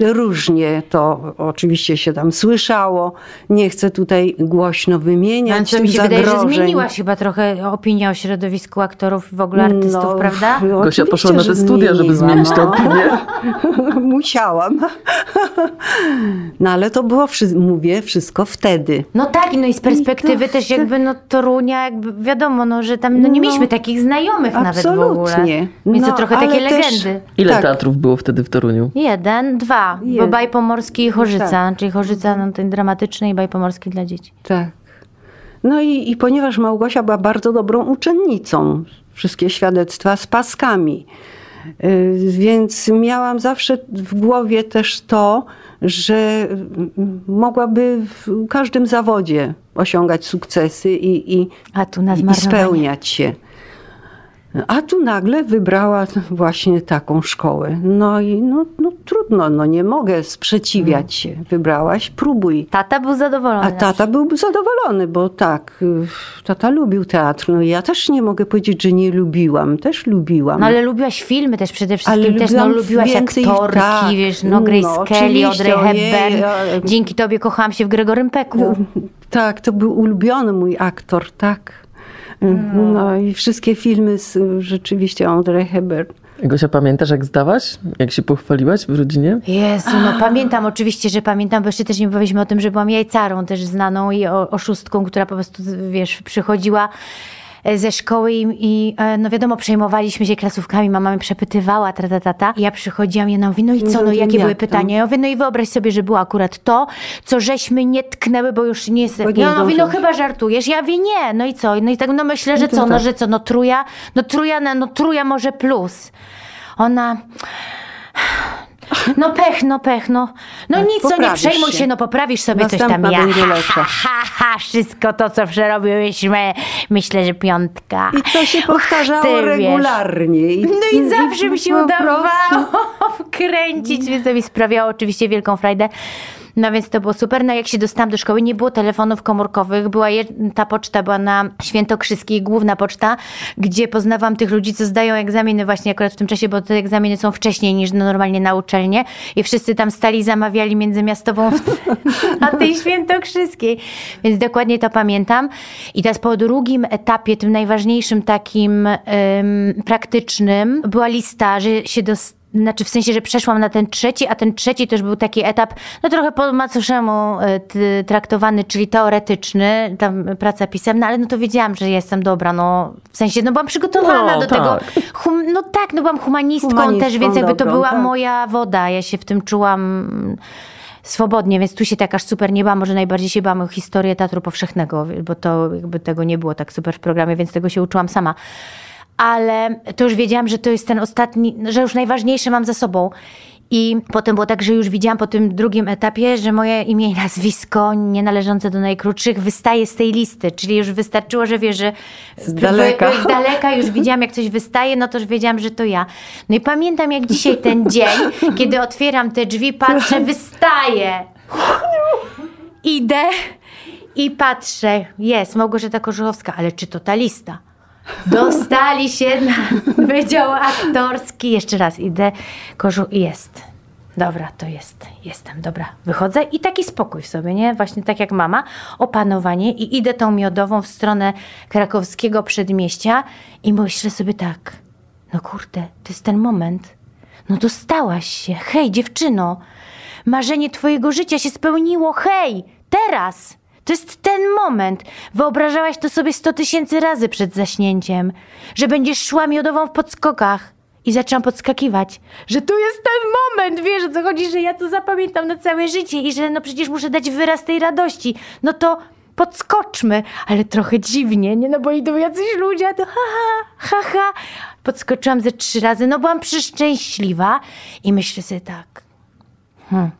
Różnie to oczywiście się tam słyszało. Nie chcę tutaj głośno No, wymieniać co tych mi się wydaje, że zagrożeń. zmieniła się chyba trochę opinia o środowisku aktorów i w ogóle artystów, No, prawda? Gosia oczywiście, poszła na te studia, żeby zmienić tę no. opinię. Musiałam. No ale to było, mówię, wszystko wtedy. No tak, no i z perspektywy I to- też jakby no Torunia, jakby wiadomo, no, że tam no, nie No, mieliśmy takich znajomych nawet w ogóle. absolutnie. Więc to No, trochę ale takie też- legendy. Ile Tak. teatrów było wtedy w Toruniu? Jeden, dwa, bo Jeden. Baj Pomorski i Chorzyca, Tak. czyli Chorzyca no, ten dramatyczny i Baj Pomorski dla dzieci. Tak. No i, i ponieważ Małgosia była bardzo dobrą uczennicą, wszystkie świadectwa z paskami, y, więc miałam zawsze w głowie też to, że mm, mogłaby w każdym zawodzie osiągać sukcesy i, i, i spełniać się. A tu nagle wybrała właśnie taką szkołę. No i no, no trudno, no nie mogę sprzeciwiać się. Wybrałaś, próbuj. Tata był zadowolony. A tata byłby zadowolony, bo tak, tata lubił teatr. No ja też nie mogę powiedzieć, że nie lubiłam. Też lubiłam. No ale lubiłaś filmy też przede wszystkim, Ale też no, lubiłaś więcej- aktorki, tak. wiesz, no Grace No, Kelly, Audrey Hepburn. Dzięki tobie kochałam się w Gregorym Peku. Tak, to był ulubiony mój aktor, tak. No, i wszystkie filmy z rzeczywiście Audrey Hepburn. Gosia, pamiętasz jak zdałaś? Jak się pochwaliłaś w rodzinie? Jezu, no pamiętam oczywiście, że pamiętam, bo jeszcze też nie powiedzieliśmy o tym, że byłam jajcarą też znaną i o- oszustką, która po prostu, wiesz, przychodziła ze szkoły i, i e, no wiadomo, przejmowaliśmy się klasówkami, mama mnie przepytywała, ta, ta, ta, ta. I ja przychodziłam i ona mówi, no i co, No no jakie jak były pytania? Ja mówię, no i wyobraź sobie, że było akurat to, co żeśmy nie tknęły, bo już nie jest... Ja ona mówi, no chyba żartujesz. Ja mówię, nie, no i co? No i tak, no myślę, że No co, no tak. że co, no truja, no truja, no, no truja może plus. Ona... No pech, no pech, no. No Tak, nic, no nie przejmuj się. się, no poprawisz sobie coś Następna tam. Ja, będzie ha, ha, ha, wszystko to, co przerobiłyśmy, myślę, że piątka. I to się powtarzało ty regularnie. I, No i zawsze mi się udawało wkręcić, więc to mi sprawiało oczywiście wielką frajdę. No więc to było super. No jak się dostałam do szkoły, nie było telefonów komórkowych. Była ta poczta była na Świętokrzyskiej, główna poczta, gdzie poznawałam tych ludzi, co zdają egzaminy właśnie akurat w tym czasie, bo te egzaminy są wcześniej niż normalnie na uczelnie. I wszyscy tam stali, zamawiali międzymiastową na tej Świętokrzyskiej. Więc dokładnie to pamiętam. I teraz po drugim etapie, tym najważniejszym takim em, praktycznym, była lista, że się dos- znaczy w sensie, że przeszłam na ten trzeci, a ten trzeci też był taki etap, no trochę po macoszemu e, traktowany, czyli teoretyczny, tam praca pisemna, ale no to wiedziałam, że jestem dobra, no w sensie, no byłam przygotowana No, do tak. tego. Hum, no tak, no byłam humanistką, Humanistką też, więc jakby to dobrą, była tak. moja woda, ja się w tym czułam swobodnie, więc tu się tak aż super nie bałam, może najbardziej się bałam o historię Teatru Powszechnego, bo to jakby tego nie było tak super w programie, więc tego się uczyłam sama. Ale to już wiedziałam, że to jest ten ostatni, że już najważniejsze mam za sobą. I potem było tak, że już widziałam po tym drugim etapie, że moje imię i nazwisko, nie należące do najkrótszych, wystaje z tej listy. Czyli już wystarczyło, że wiesz, że Z daleka. z daleka już widziałam, jak coś wystaje, no to już wiedziałam, że to ja. No i pamiętam jak dzisiaj ten dzień, kiedy otwieram te drzwi, patrzę, wystaje. Idę I patrzę, jest Małgorzata Korzuchowska, ale czy to ta lista? Dostali się na wydział aktorski. Jeszcze raz idę, Korzu, jest. Dobra, to jest, jestem, dobra. Wychodzę i taki spokój w sobie, nie? Właśnie tak jak mama, opanowanie i idę tą miodową w stronę krakowskiego przedmieścia i myślę sobie tak, no kurde, to jest ten moment. No dostałaś się, hej dziewczyno, marzenie twojego życia się spełniło, hej, teraz! To jest ten moment. Wyobrażałaś to sobie sto tysięcy razy przed zaśnięciem, że będziesz szła miodową w podskokach. I zaczęłam podskakiwać, że tu jest ten moment, wiesz o co chodzi, że ja to zapamiętam na całe życie i że no przecież muszę dać wyraz tej radości. No to podskoczmy, ale trochę dziwnie, nie? No bo idą jacyś ludzie, a to ha, ha, ha. Podskoczyłam ze trzy razy, no byłam przeszczęśliwa i myślę sobie tak, hmm,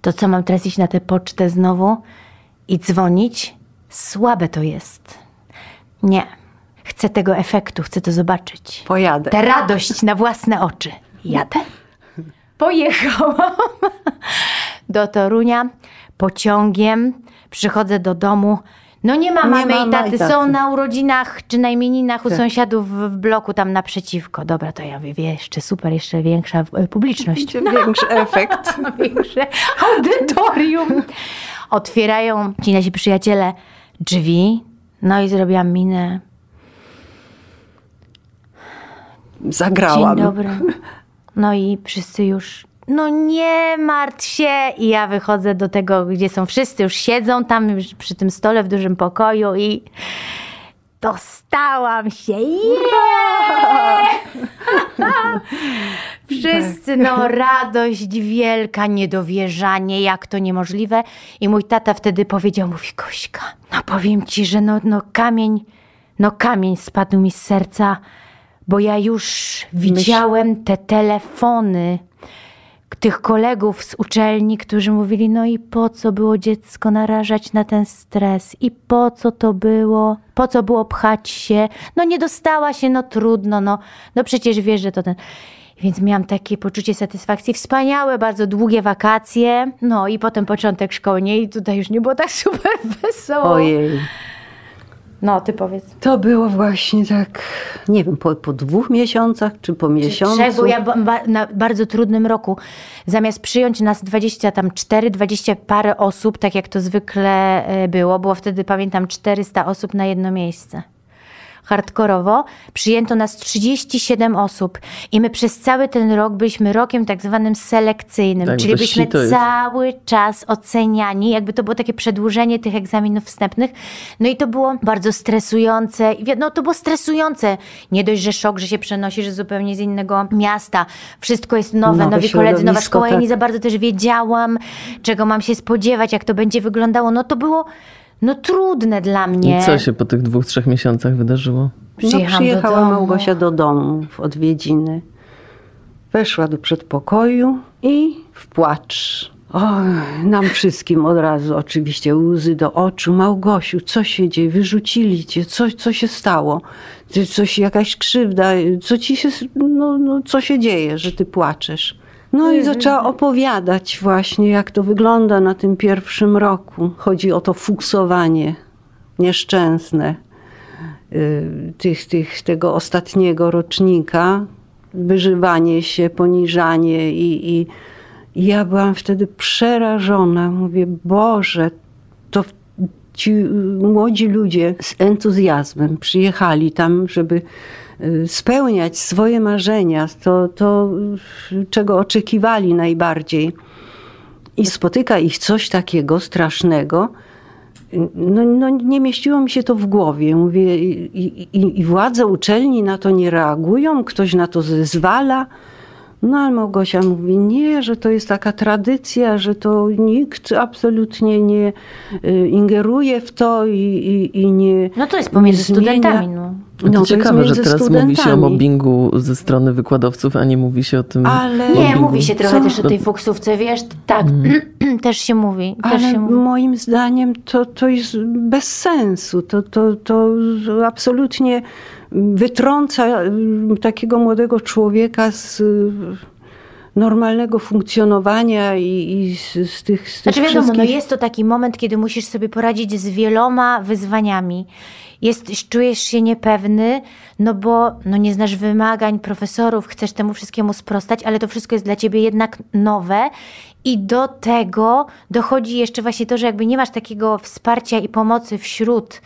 to co mam teraz iść na tę pocztę znowu i dzwonić? Słabe to jest. Nie. Chcę tego efektu, chcę to zobaczyć. Pojadę. Tę radość na własne oczy. Jadę. Pojechałam do Torunia pociągiem. Przychodzę do domu. No nie ma Nie mamy ma i taty. taty. Są na urodzinach czy na imieninach u Tak. sąsiadów w bloku tam naprzeciwko. Dobra, to ja mówię, jeszcze super, jeszcze większa e, publiczność. Większy efekt. Większe audytorium. Otwierają ci nasi przyjaciele drzwi. No i zrobiłam minę. Zagrałam. Dzień dobry. No i wszyscy już. No nie martw się! I ja wychodzę do tego, gdzie są wszyscy, już siedzą tam już przy tym stole w dużym pokoju i dostałam się. Yeah! Wszyscy, no radość wielka, niedowierzanie, jak to niemożliwe. I mój tata wtedy powiedział, mówi Kośka, no powiem ci, że no, no kamień, no kamień spadł mi z serca, bo ja już widziałem te telefony tych kolegów z uczelni, którzy mówili, no i po co było dziecko narażać na ten stres? I po co to było? Po co było pchać się? No nie dostała się, no trudno, no, no przecież wiesz, że to ten... Więc miałam takie poczucie satysfakcji. Wspaniałe, bardzo długie wakacje. No i potem początek szkoły. Nie, i tutaj już nie było tak super wesoło. Ojej. No, ty powiedz. To było właśnie tak, nie wiem, po, po dwóch miesiącach, czy po miesiącu. Trzech, bo ja ba- na bardzo trudnym roku. Zamiast przyjąć nas 20, tam 4, 20 parę osób, tak jak to zwykle e, było, było wtedy, pamiętam, 400 osób na jedno miejsce. Hardkorowo przyjęto nas 37 osób i my przez cały ten rok byliśmy rokiem tak zwanym selekcyjnym, Tak, czyli byliśmy cały czas oceniani, jakby to było takie przedłużenie tych egzaminów wstępnych. No i to było bardzo stresujące. No to było stresujące. Nie dość, że szok, że się przenosisz zupełnie z innego miasta. Wszystko jest nowe, Nowe nowi koledzy, nowa szkoła. Ja tak. nie za bardzo też wiedziałam, czego mam się spodziewać, jak to będzie wyglądało. No to było no trudne dla mnie. I co się po tych dwóch, trzech miesiącach wydarzyło? No, Przyjechałam do przyjechała domu. Małgosia do domu w odwiedziny. Weszła do przedpokoju i w płacz. Oj, nam wszystkim od razu oczywiście łzy do oczu. Małgosiu, co się dzieje? Wyrzucili cię. Co, co się stało? Coś, jakaś krzywda? Co ci się, no, no, co się dzieje, że ty płaczesz? No i zaczęła opowiadać właśnie, jak to wygląda na tym pierwszym roku. Chodzi o to fuksowanie nieszczęsne y, tych, tych, tego ostatniego rocznika, wyżywanie się, poniżanie i, i, ja byłam wtedy przerażona. Mówię, Boże, to ci młodzi ludzie z entuzjazmem przyjechali tam, żeby spełniać swoje marzenia, to, to y, czego oczekiwali najbardziej. I spotyka ich coś takiego strasznego, no, no, nie mieściło mi się to w głowie. Mówię, i, i, i władze uczelni na to nie reagują, ktoś na to zezwala. No ale Małgosia mówi, nie, że to jest taka tradycja, że to nikt absolutnie nie y, ingeruje w to i, i, i nie. No to jest pomiędzy studentami. No. No to ciekawe, że teraz mówi się o mobbingu ze strony wykładowców, a nie mówi się o tym Ale- Nie, mobbingu. mówi się trochę Co? też o tej fuksówce, wiesz? Tak, też się mówi. Też Ale się mówi. moim zdaniem to, to jest bez sensu. To, to, to absolutnie wytrąca mm, takiego młodego człowieka z, normalnego funkcjonowania i, i z, z tych, z tych Znaczy wiadomo, no wszystkich... jest to taki moment, kiedy musisz sobie poradzić z wieloma wyzwaniami. Jest, czujesz się niepewny, no bo no nie znasz wymagań profesorów, chcesz temu wszystkiemu sprostać, ale to wszystko jest dla ciebie jednak nowe. I do tego dochodzi jeszcze właśnie to, że jakby nie masz takiego wsparcia i pomocy wśród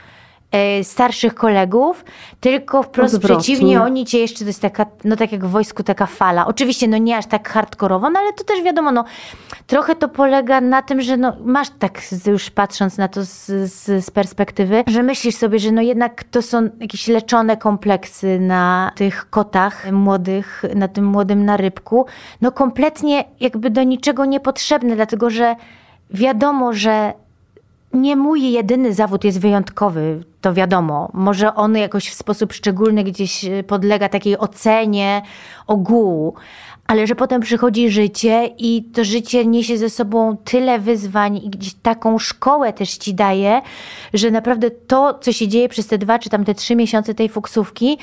starszych kolegów, tylko wprost Odwrotnie. przeciwnie, oni cię jeszcze, to jest taka, no tak jak w wojsku taka fala. Oczywiście no nie aż tak hardkorowo, no ale to też wiadomo, no trochę to polega na tym, że no masz tak już patrząc na to z, z, z perspektywy, że myślisz sobie, że no jednak to są jakieś leczone kompleksy na tych kotach młodych, na tym młodym narybku, no kompletnie jakby do niczego niepotrzebne, dlatego że wiadomo, że nie mój jedyny zawód jest wyjątkowy, to wiadomo. Może on jakoś w sposób szczególny gdzieś y, podlega takiej ocenie ogółu, ale że potem przychodzi życie i to życie niesie ze sobą tyle wyzwań i taką szkołę też ci daje, że naprawdę to, co się dzieje przez te dwa czy tam te trzy miesiące tej fuksówki,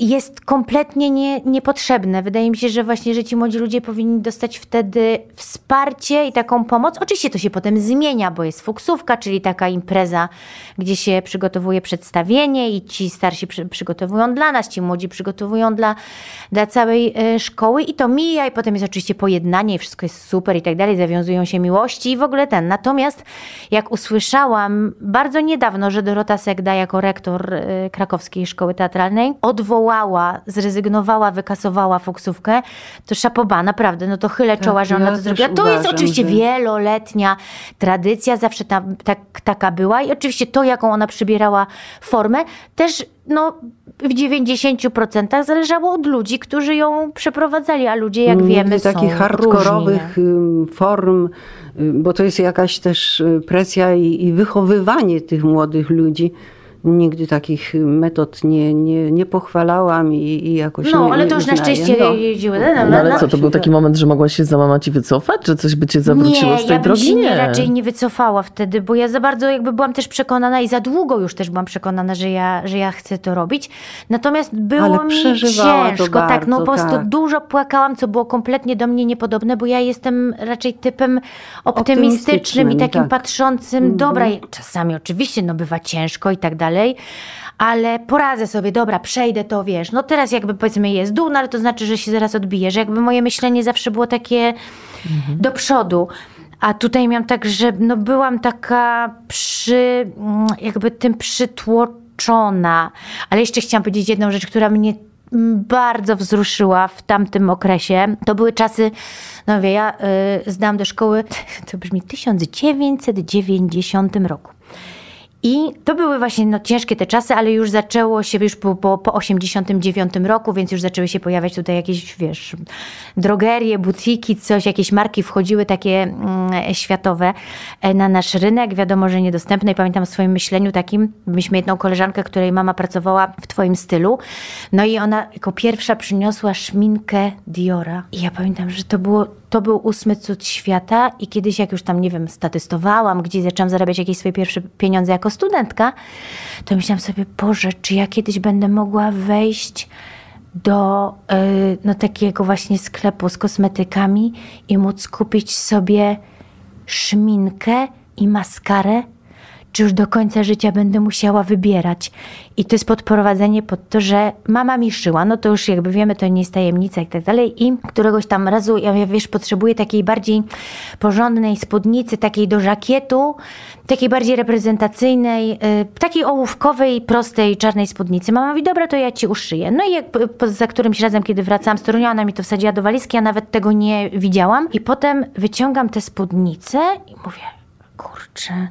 jest kompletnie nie, niepotrzebne. Wydaje mi się, że właśnie, że ci młodzi ludzie powinni dostać wtedy wsparcie i taką pomoc. Oczywiście to się potem zmienia, bo jest fuksówka, czyli taka impreza, gdzie się przygotowuje przedstawienie i ci starsi przy, przygotowują dla nas, ci młodzi przygotowują dla, dla całej e, szkoły i to mija i potem jest oczywiście pojednanie i wszystko jest super i tak dalej, zawiązują się miłości i w ogóle ten. Natomiast jak usłyszałam bardzo niedawno, że Dorota Segda jako rektor e, krakowskiej szkoły teatralnej odwołała, zrezygnowała, wykasowała fuksówkę, to szapoba, naprawdę, no to chylę czoła, że ja ona to też zrobiła. To jest oczywiście że- wieloletnia tradycja, zawsze ta, tak, taka była i oczywiście to, jaką ona przybierała formę, też no, w 90% zależało od ludzi, którzy ją przeprowadzali, a ludzie, jak Nigdy wiemy, są takich hardkorowych różni. form, y, bo to jest jakaś też y, presja i, i wychowywanie tych młodych ludzi. Nigdy takich metod nie, nie, nie pochwalałam i, i jakoś No, nie, ale nie to już na szczęście No. jeździły. No, No ale no, co, to był taki moment, że mogłaś się załamać i wycofać? Czy coś by cię zawróciło nie, z tej ja bym drogi? się nie, raczej nie wycofała wtedy, bo ja za bardzo jakby byłam też przekonana i za długo już też byłam przekonana, że ja, że ja chcę to robić. Natomiast było Ale mi ciężko, tak, no po bardzo, prostu tak. dużo płakałam, co było kompletnie do mnie niepodobne, bo ja jestem raczej typem optymistycznym, Optymistycznym, i takim tak. patrzącym, dobra, czasami oczywiście no bywa ciężko i tak dalej, ale poradzę sobie, dobra, przejdę to, wiesz, no teraz jakby powiedzmy jest dół, no ale to znaczy, że się zaraz odbije, że jakby moje myślenie zawsze było takie do przodu. A tutaj miałam tak, że no byłam taka przy, mm, jakby tym przytłoczona. Ale jeszcze chciałam powiedzieć jedną rzecz, która mnie mm, bardzo wzruszyła w tamtym okresie. To były czasy, no wie, ja y, zdałam do szkoły, to brzmi 1990 roku. I to były właśnie no, ciężkie te czasy, ale już zaczęło się już po, po, po 89 roku, więc już zaczęły się pojawiać tutaj jakieś, wiesz, drogerie, butiki, coś, jakieś marki wchodziły takie mm, światowe e, na nasz rynek. Wiadomo, że niedostępne i pamiętam w swoim myśleniu takim, mieliśmy jedną koleżankę, której mama pracowała w twoim stylu, no i ona jako pierwsza przyniosła szminkę Diora. I ja pamiętam, że to było to był ósmy cud świata i kiedyś jak już tam, nie wiem, statystowałam, gdzieś zaczęłam zarabiać jakieś swoje pierwsze pieniądze jako studentka, to myślałam sobie, Boże, czy ja kiedyś będę mogła wejść do y, no, takiego właśnie sklepu z kosmetykami i móc kupić sobie szminkę i maskarę, czy już do końca życia będę musiała wybierać. I to jest podprowadzenie pod to, że mama mi szyła, no to już jakby wiemy, to nie jest tajemnica i tak dalej. I któregoś tam razu, ja ja, wiesz, potrzebuję takiej bardziej porządnej spódnicy, takiej do żakietu, takiej bardziej reprezentacyjnej, y, takiej ołówkowej, prostej, czarnej spódnicy. Mama mówi, dobra, to ja ci uszyję. No i jak po- po- za którymś razem, kiedy wracałam z Torunia, ona mi to wsadziła do walizki, ja nawet tego nie widziałam. I potem wyciągam tę spódnicę i mówię, kurczę,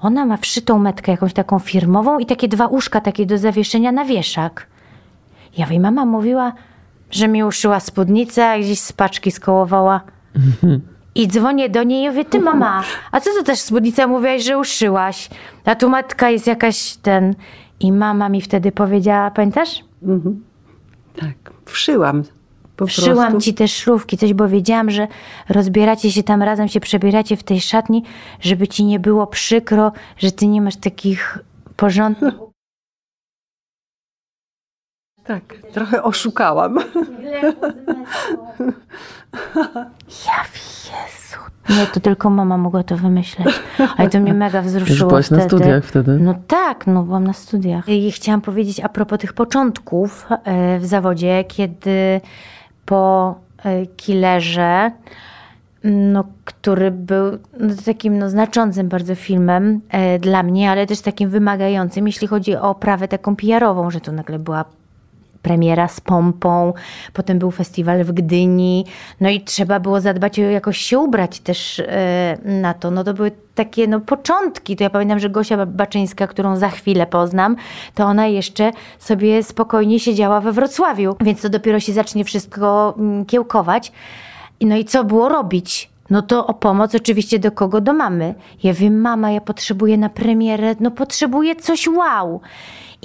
ona ma wszytą metkę jakąś taką firmową i takie dwa uszka takie do zawieszenia na wieszak. Ja wiem, mama mówiła, że mi uszyła spódnicę, a gdzieś z paczki skołowała. I dzwonię do niej i mówię, ty mama, a co to też spódnica mówiłaś, że uszyłaś? A tu matka jest jakaś ten... I mama mi wtedy powiedziała, pamiętasz? Tak, wszyłam po Wszyłam prostu. ci te szlówki, coś, bo wiedziałam, że rozbieracie się tam razem, się przebieracie w tej szatni, żeby ci nie było przykro, że ty nie masz takich porządnych Tak, trochę oszukałam. Ja Jezu. Nie, to tylko mama mogła to wymyśleć. Ale to mnie mega Już wzruszyło byłaś wtedy. na studiach wtedy? No tak, no byłam na studiach. I chciałam powiedzieć a propos tych początków e, w zawodzie, kiedy po e, killerze, no, który był no, takim no, znaczącym bardzo filmem e, dla mnie, ale też takim wymagającym, jeśli chodzi o oprawę taką PR-ową, że to nagle była premiera z pompą, potem był festiwal w Gdyni, no i trzeba było zadbać o jakoś się ubrać też e, na to. No to były takie no, początki. To ja pamiętam, że Gosia Baczyńska, którą za chwilę poznam, to ona jeszcze sobie spokojnie siedziała we Wrocławiu, więc to dopiero się zacznie wszystko mm, kiełkować. No i co było robić? No to o pomoc oczywiście do kogo? Do mamy. Ja wiem, mama, ja potrzebuję na premierę, no potrzebuję coś wow.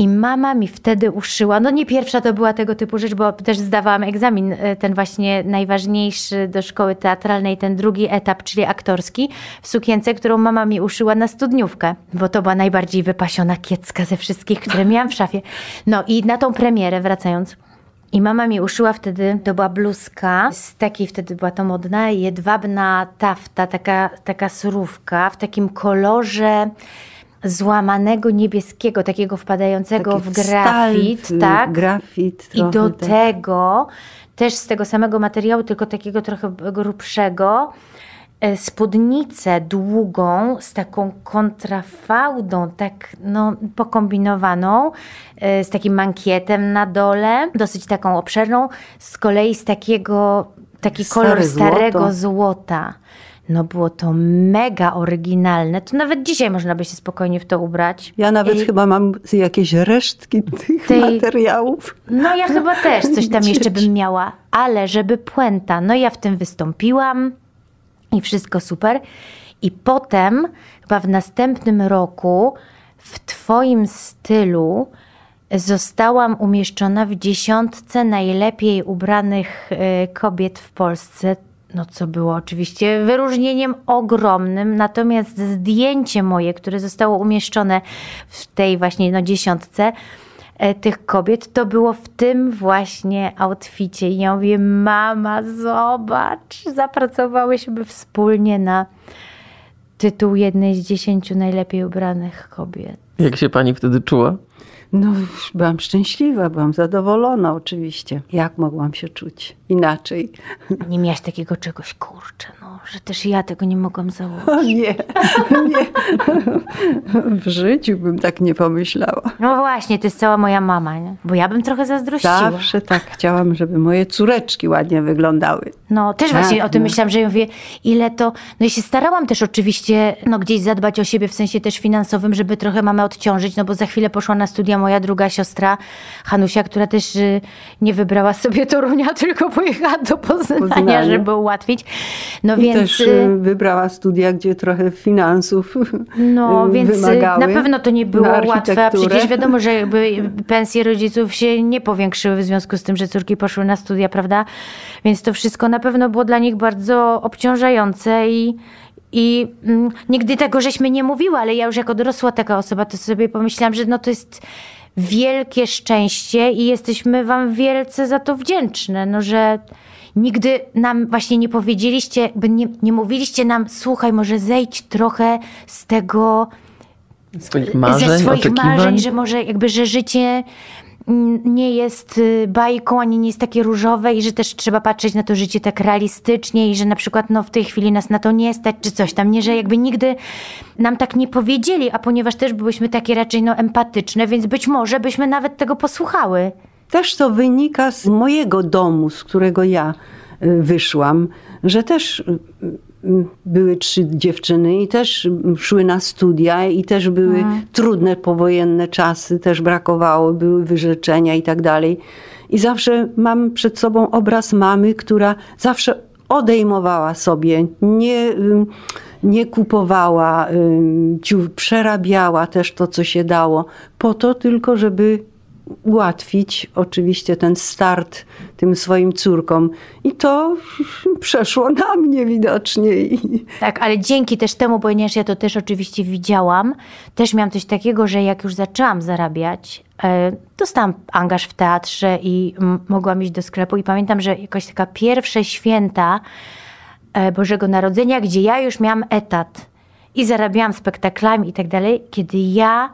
I mama mi wtedy uszyła, no nie pierwsza to była tego typu rzecz, bo też zdawałam egzamin, e, ten właśnie najważniejszy do szkoły teatralnej, ten drugi etap, czyli aktorski, w sukience, którą mama mi uszyła na studniówkę, bo to była najbardziej wypasiona kiecka ze wszystkich, które miałam w szafie. No i na tą premierę wracając, i mama mi uszyła wtedy, to była bluzka, z takiej wtedy była to modna, jedwabna tafta, taka, taka surówka w takim kolorze złamanego niebieskiego, takiego wpadającego Taki w grafit, stal, tak? Grafit I do trochę, tak. tego też z tego samego materiału, tylko takiego trochę grubszego, e, spódnicę długą z taką kontrafałdą, tak no, pokombinowaną, e, z takim mankietem na dole, dosyć taką obszerną, z kolei z takiego, taki Stare kolor starego złoto. złota. No było to mega oryginalne. To nawet dzisiaj można by się spokojnie w to ubrać. Ja nawet I- chyba mam jakieś resztki tych Tej- materiałów. No ja chyba też coś tam jeszcze bym miała, ale żeby puenta, no ja w tym wystąpiłam i wszystko super. I potem, chyba w następnym roku, w Twoim stylu zostałam umieszczona w dziesiątce najlepiej ubranych e, kobiet w Polsce. No, co było oczywiście wyróżnieniem ogromnym, natomiast zdjęcie moje, które zostało umieszczone w tej właśnie no, dziesiątce, e, tych kobiet, to było w tym właśnie outficie. I ja mówię, mama, zobacz, zapracowałyśmy wspólnie na tytuł jednej z dziesięciu najlepiej ubranych kobiet. Jak się pani wtedy czuła? No, byłam szczęśliwa, byłam zadowolona oczywiście. Jak mogłam się czuć inaczej? Nie miałaś takiego czegoś, kurczę, no, że też ja tego nie mogłam założyć. O nie, nie. W życiu bym tak nie pomyślała. No właśnie, to jest cała moja mama, nie? Bo ja bym trochę zazdrościła. Zawsze tak chciałam, żeby moje córeczki ładnie wyglądały. No, też Tak, właśnie o tym no. myślałam, że ja mówię, ile to... No i się starałam też oczywiście, no gdzieś zadbać o siebie w sensie też finansowym, żeby trochę mamę odciążyć, no bo za chwilę poszła na studia moja druga siostra, Hanusia, która też y, nie wybrała sobie Torunia, tylko pojechała do Poznania, Poznania. żeby ułatwić. No I więc... też y, y, wybrała studia, gdzie trochę finansów No, więc na pewno to nie było łatwe, a przecież wiadomo, że jakby pensje rodziców się nie powiększyły w związku z tym, że córki poszły na studia, prawda? Więc to wszystko na pewno było dla nich bardzo obciążające i, i mm, nigdy tego żeśmy nie mówiły, ale ja już jako dorosła taka osoba, to sobie pomyślałam, że no to jest wielkie szczęście i jesteśmy wam wielce za to wdzięczne, no że nigdy nam właśnie nie powiedzieliście, nie, nie mówiliście nam, słuchaj, może zejdź trochę z tego Swoich marzeń, ze swoich oczekiwań? marzeń, że może jakby, że życie nie jest y, bajką, ani nie jest takie różowe i że też trzeba patrzeć na to życie tak realistycznie i że na przykład no, w tej chwili nas na to nie stać, czy coś tam, nie, że jakby nigdy nam tak nie powiedzieli, a ponieważ też byłyśmy takie raczej no, empatyczne, więc być może byśmy nawet tego posłuchały. Też to wynika z mojego domu, z którego ja y, wyszłam, że też y, były trzy dziewczyny i też szły na studia i też były trudne powojenne czasy, też brakowało, były wyrzeczenia i tak dalej. I zawsze mam przed sobą obraz mamy, która zawsze odejmowała sobie, nie, nie kupowała, przerabiała też to, co się dało, po to tylko, żeby ułatwić oczywiście ten start tym swoim córkom. I to przeszło na mnie widocznie. Tak, ale dzięki też temu, ponieważ ja to też oczywiście widziałam, też miałam coś takiego, że jak już zaczęłam zarabiać, e, dostałam angaż w teatrze i mogłam iść do sklepu i pamiętam, że jakaś taka pierwsze święta e, Bożego Narodzenia, gdzie ja już miałam etat i zarabiałam spektaklami i tak dalej, kiedy ja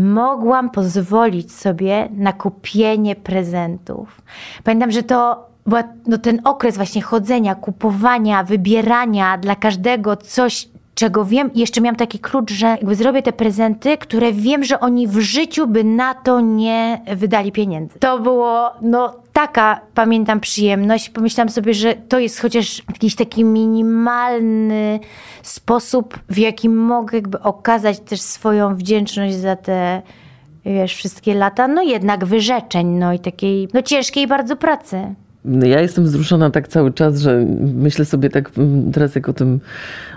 mogłam pozwolić sobie na kupienie prezentów. Pamiętam, że to był no, ten okres właśnie chodzenia, kupowania, wybierania dla każdego coś, czego wiem. I jeszcze miałam taki klucz, że jakby zrobię te prezenty, które wiem, że oni w życiu by na to nie wydali pieniędzy. To było, no taka, pamiętam, przyjemność. Pomyślałam sobie, że to jest chociaż jakiś taki minimalny sposób, w jakim mogę jakby okazać też swoją wdzięczność za te wiesz, wszystkie lata, no jednak wyrzeczeń, no i takiej, no ciężkiej bardzo pracy. Ja jestem wzruszona tak cały czas, że myślę sobie tak mm, teraz, jak o tym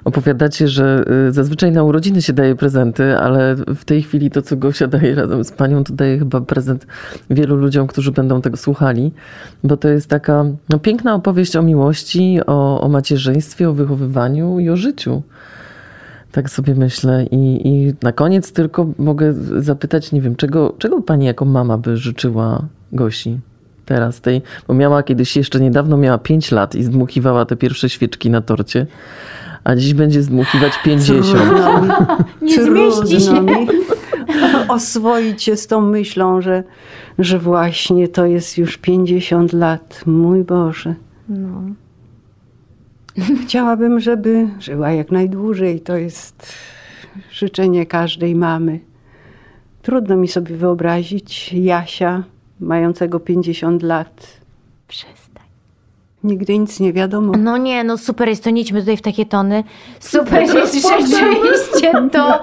opowiadacie, że y, zazwyczaj na urodziny się daje prezenty, ale w tej chwili to, co Gosia daje razem z panią, to daje chyba prezent wielu ludziom, którzy będą tego słuchali, bo to jest taka no, piękna opowieść o miłości, o, o macierzyństwie, o wychowywaniu i o życiu. Tak sobie myślę. I, I na koniec tylko mogę zapytać, nie wiem, czego, czego pani jako mama by życzyła Gosi? Teraz tej, bo miała kiedyś jeszcze niedawno miała 5 lat i zdmuchiwała te pierwsze świeczki na torcie, a dziś będzie zdmuchiwać 50. Trudno Nie zmieści się. Mi oswoić się z tą myślą, że, że właśnie to jest już 50 lat. Mój Boże. No. Chciałabym, żeby żyła jak najdłużej. To jest życzenie każdej mamy. Trudno mi sobie wyobrazić Jasia mającego 50 lat. Przestań. Nigdy nic nie wiadomo. No nie, no super jest to, nie idźmy tutaj w takie tony. Super jest rzeczywiście to,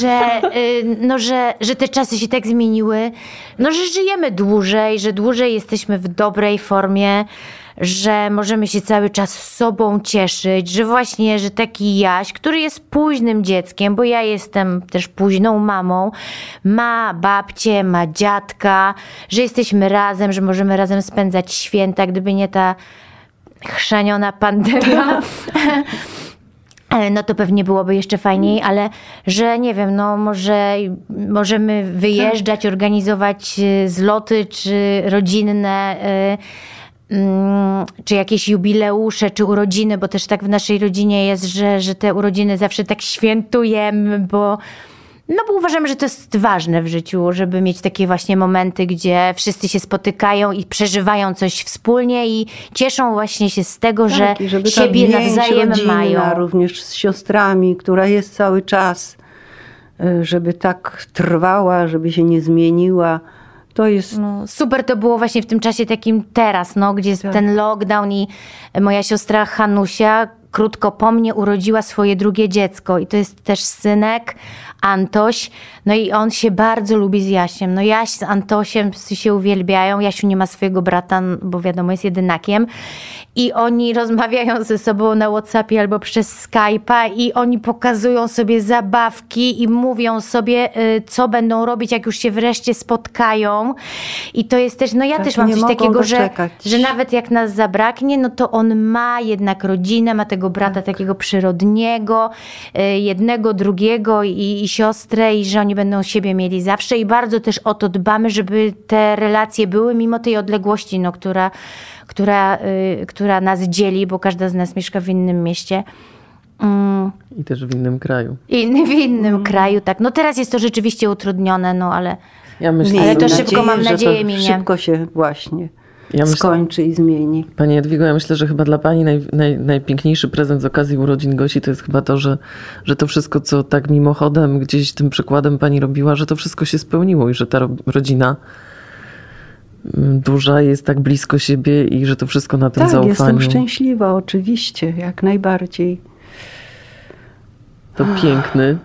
że, y, no, że, że te czasy się tak zmieniły, no że żyjemy dłużej, że dłużej jesteśmy w dobrej formie że możemy się cały czas sobą cieszyć, że właśnie, że taki Jaś, który jest późnym dzieckiem, bo ja jestem też późną mamą, ma babcię, ma dziadka, że jesteśmy razem, że możemy razem spędzać święta, gdyby nie ta chrzaniona pandemia. no to pewnie byłoby jeszcze fajniej, ale że nie wiem, no może możemy wyjeżdżać, organizować y, zloty czy rodzinne y, czy jakieś jubileusze, czy urodziny, bo też tak w naszej rodzinie jest, że, że te urodziny zawsze tak świętujemy, bo, no bo uważamy, że to jest ważne w życiu, żeby mieć takie właśnie momenty, gdzie wszyscy się spotykają i przeżywają coś wspólnie i cieszą właśnie się z tego, tak, że żeby siebie nawzajem mają. Również z siostrami, która jest cały czas, e, żeby tak trwała, żeby się nie zmieniła to jest... No, super to było właśnie w tym czasie takim teraz, no, gdzie jest tak. ten lockdown i moja siostra Hanusia krótko po mnie urodziła swoje drugie dziecko i to jest też synek Antoś. No i on się bardzo lubi z Jasiem. No Jaś z Antosiem się uwielbiają. Jasiu nie ma swojego brata, bo wiadomo, jest jedynakiem. I oni rozmawiają ze sobą na Whatsappie albo przez Skype'a i oni pokazują sobie zabawki i mówią sobie, y, co będą robić, jak już się wreszcie spotkają. I to jest też, no ja tak, też mam coś takiego, że, że nawet jak nas zabraknie, no to on ma jednak rodzinę, ma tego brata tak. takiego przyrodniego, y, jednego, drugiego i, i siostrę i że oni będą siebie mieli zawsze i bardzo też o to dbamy, żeby te relacje były mimo tej odległości, no, która, która, yy, która nas dzieli, bo każda z nas mieszka w innym mieście. Mm. I też w innym kraju. I w innym mm. kraju, tak. No teraz jest to rzeczywiście utrudnione, no ale, ja myślę, ale to szybko, mam nadzieję, minie. Szybko się właśnie ja myślę, skończy i zmieni. Pani Jadwigo, ja myślę, że chyba dla Pani naj, naj, najpiękniejszy prezent z okazji urodzin Gosi to jest chyba to, że, że to wszystko, co tak mimochodem gdzieś tym przykładem Pani robiła, że to wszystko się spełniło i że ta rodzina mm, duża jest tak blisko siebie i że to wszystko na tym tak, zaufaniu. Jestem szczęśliwa, oczywiście, jak najbardziej. To piękny,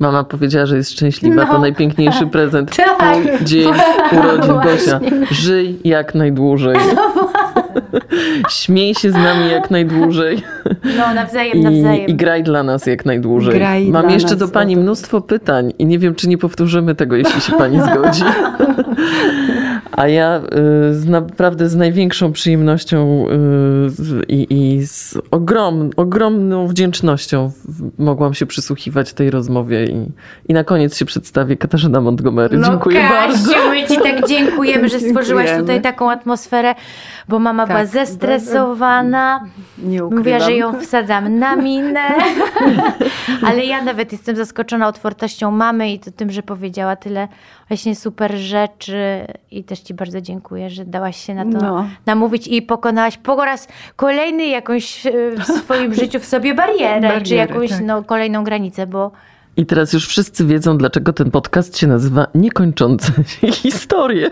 Mama powiedziała, że jest szczęśliwa. No, to najpiękniejszy prezent. Tak, dzień urodzin Gosia. Żyj jak najdłużej. No Śmiej się z nami jak najdłużej. No, nawzajem, nawzajem. I, i graj dla nas jak najdłużej. Graj Mam jeszcze do pani mnóstwo pytań i nie wiem, czy nie powtórzymy tego, jeśli się pani zgodzi. A ja y, z, naprawdę z największą przyjemnością y, i, i z ogrom, ogromną wdzięcznością mogłam się przysłuchiwać tej rozmowie i, i na koniec się przedstawię Katarzyna Montgomery. No, Dziękuję Kasiu, bardzo. my ci tak dziękujemy, że stworzyłaś Dziękujemy. tutaj taką atmosferę, bo mama była Tak, zestresowana. Nie ukrywam. Mówiła, że ją wsadzam na minę. Ale ja nawet jestem zaskoczona otwartością mamy i to tym, że powiedziała tyle właśnie super rzeczy. I też Ci bardzo dziękuję, że dałaś się na to No. namówić i pokonałaś po raz kolejny jakąś e, w swoim życiu w sobie barierę, czy Barierę, jakąś tak. no, kolejną granicę, bo I teraz już wszyscy wiedzą, dlaczego ten podcast się nazywa Niekończące się historie.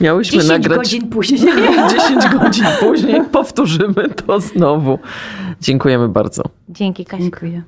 Miałyśmy 10 nagrać godzin później. 10 godzin później. Powtórzymy to znowu. Dziękujemy bardzo. Dzięki, Kasia. Dziękuję.